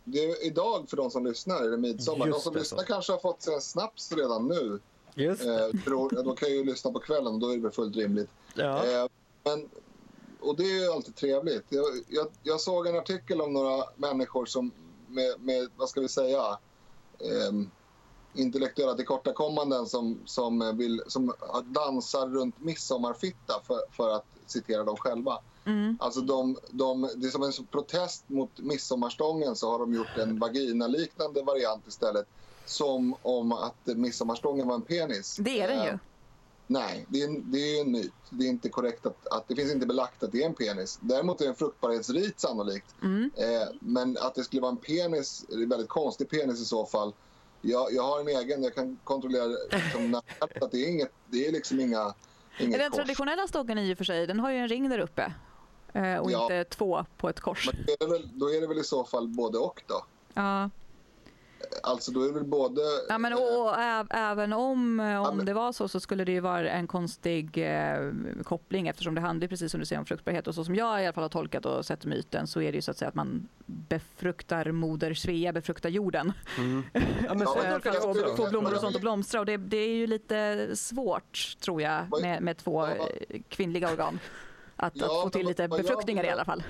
det är idag för de som lyssnar är det midsommar. Just de som det, lyssnar så. kanske har fått sig en snaps redan nu. Just. Eh, de kan ju lyssna på kvällen och då är det väl fullt rimligt. Ja. Eh, men, och det är ju alltid trevligt. Jag, jag, jag såg en artikel om några människor som med, med vad ska vi säga, eh, intellektuella tillkortakommanden som, som, vill, som dansar runt midsommarfitta för, för att citera dem själva. Mm. Alltså de, de, det är som en protest mot midsommarstången så har de gjort en vaginaliknande variant istället. Som om att midsommarstången var en penis. Det är den ju. Eh, Nej, det är, det är en myt. Det är inte korrekt att, att det finns inte belagt att det är en penis. Däremot är det en fruktbarhetsrit sannolikt. Mm. Eh, men att det skulle vara en penis, det är en väldigt konstig penis i så fall. Jag, jag har en egen, jag kan kontrollera liksom, att det är inget, det är liksom inga, inget Den kors. traditionella stången i och för sig, den har ju en ring där uppe. eh, Och Ja. inte två på ett kors. Men är, väl, då är det väl i så fall både och då? Ja. Alltså då är det väl både... Ja, men, och, och, även om, eh, om men- det var så så skulle det ju vara en konstig eh, koppling eftersom det handlar precis som du säger om fruktbarhet och så som jag i alla fall har tolkat och sett myten så är det ju så att säga att man befruktar moder Svea, befruktar jorden. Mm. Ja, men Ja, så men är då det kan för jag- oss Få, också. få blommor och sånt att blomstra och det, det är ju lite svårt tror jag med, med två Ja, kvinnliga organ. Att, Ja, att få till lite befruktningar i alla fall.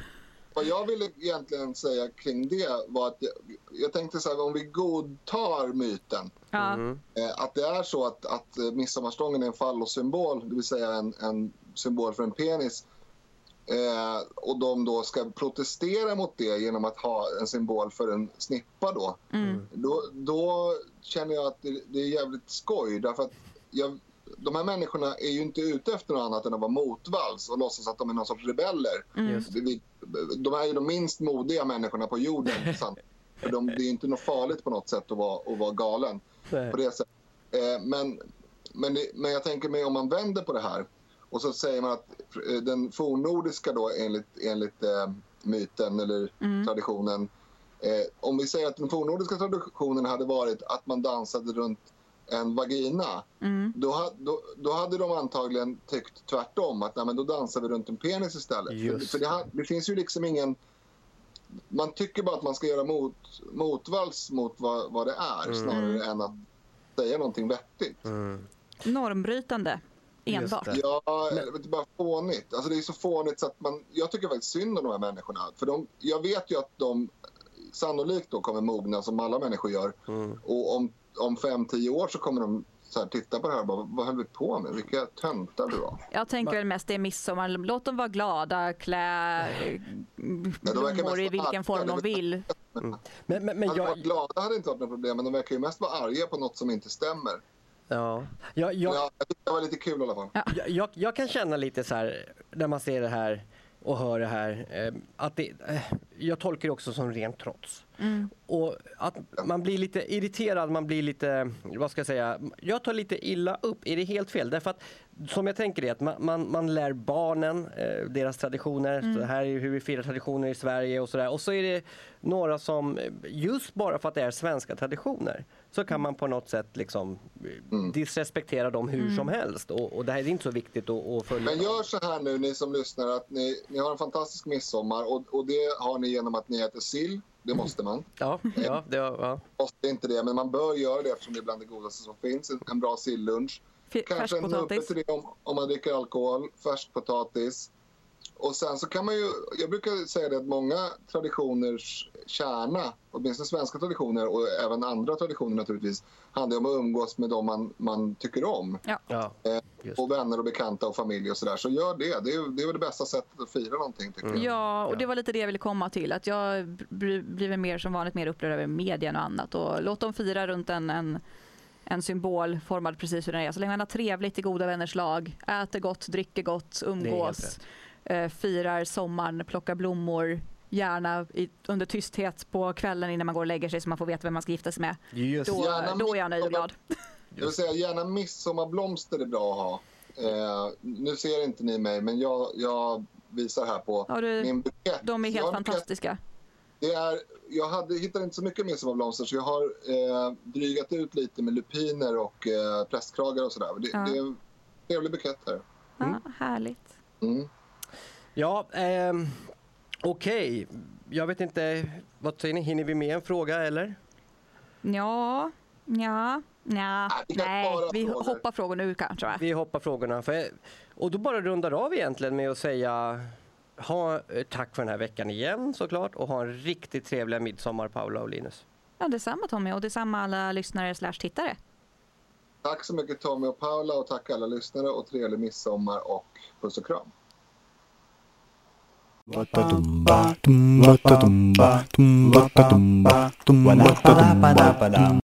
Vad jag ville egentligen säga kring det var att jag, jag tänkte så här, om vi godtar myten. Mm. eh, att det är så att, att midsommarstången är en fallossymbol, det vill säga en, en symbol för en penis. Eh, och de då ska protestera mot det genom att ha en symbol för en snippa då. Mm. Då, då känner jag att det, det är jävligt skoj. Därför att jag, de här människorna är ju inte ute efter något annat än att vara motvalls och låtsas att de är någon sorts rebeller. Mm. De är ju de minst modiga människorna på jorden. sant? För de, det är ju inte något farligt på något sätt att vara, att vara galen. På det sättet. Eh, men, men, det, men jag tänker mig om man vänder på det här Och så säger man att eh, den fornnordiska då enligt, enligt eh, myten eller Mm. traditionen. Eh, om vi säger att den fornnordiska traditionen hade varit att man dansade runt en vagina. Mm. Då, då, då hade de antagligen tyckt tvärtom. Att nej, men då dansar vi runt en penis istället. Just För, för det, det finns ju liksom ingen... Man tycker bara att man ska göra mot, motvalls mot vad, vad det är Mm. snarare än att säga någonting vettigt. Mm. Normbrytande enbart. Ja, Men- bara fånigt. Alltså det är så fånigt så att man... Jag tycker faktiskt synd om de här människorna. För de, jag vet ju att de sannolikt då kommer mogna som alla människor gör. Mm. Och om, om fem, tio år så kommer de så här, titta på det här och bara, vad höll vi på med? Vilka töntar vi var. Jag tänker väl mest det är midsommar. Låt dem vara glada, klä blommor i vilken form de vill. Men, men, men Att jag, vara glada hade inte varit något problem, men de verkar ju mest vara arga på något som inte stämmer. ja, jag, jag, Ja, jag tyckte det var lite kul i alla fall. Jag, jag, jag kan känna lite så här när man ser det här och hör det här eh, att det, eh, jag tolkar det också som rent trots. Mm. Och att man blir lite irriterad, man blir lite, vad ska jag säga, jag tar lite illa upp. Är det helt fel? Därför att som jag tänker är att man, man, man lär barnen eh, deras traditioner, så här är hur vi firar traditioner i Sverige och sådär. Och så är det några som, eh, just bara för att det är svenska traditioner, så kan man på något sätt liksom eh, disrespektera dem hur som helst. Och, och det här är inte så viktigt att, att följa. Men gör så här nu, ni som lyssnar, att ni, ni har en fantastisk midsommar och, och det har ni genom att ni äter sill. Det måste man. Ja, ja, det var, ja. Måste inte det, men man bör göra det eftersom det är bland det godaste som finns. En, en bra silllunch. F- Kanske en nubbe till det om, om man dricker alkohol, färskpotatis. Och sen så kan man ju, jag brukar säga det att många traditioners kärna, åtminstone svenska traditioner och även andra traditioner naturligtvis, handlar om att umgås med dem man, man tycker om. ja. Eh, Just. och vänner och bekanta och familj och sådär. Så gör det. Det är, det är väl det bästa sättet att fira någonting tycker jag. Ja, och det var lite det jag ville komma till. Att jag blir mer som vanligt mer upprörd över medien och annat. Och låt dem fira runt en, en, en symbol formad precis hur den är. Så länge man har trevligt i goda vänners lag, äter gott, dricker gott, Det är helt umgås, eh, firar sommaren, plockar blommor, gärna i, under tysthet på kvällen innan man går och lägger sig så man får veta vem man ska gifta sig med. Just. Då, Gärna då är jag nöjd och glad. Jag vill säga gärna midsommarblomster är bra att ha. Eh, nu ser inte ni mig, men jag, jag visar här på du, min bukett. de är Jag helt bukett. fantastiska. Det är, jag hade, hittade inte så mycket midsommarblomster så jag har eh, drygat ut lite med lupiner och eh, prästkragar och sådär. Det, Ja. det är en trevlig bukett här. Ja, härligt. Mm. Ja, ehm, okej. Jag vet inte, vad säger ni? Hinner vi med en fråga eller? Ja, ja, ja. vi kan Nej, vi frågor. hoppar frågor nu kanske. Va? Vi hoppar frågorna. För, och då bara rundar av egentligen med att säga ha, eh, tack för den här veckan igen såklart och ha en riktigt trevlig midsommar Paula och Linus. Ja, detsamma Tommy och detsamma alla lyssnare slash tittare. Tack så mycket Tommy och Paula och tack alla lyssnare och trevlig midsommar och puss och kram. Ba-da-dum-ba, dum ba da dum ba dum ba da dum ba dum ba da dum ba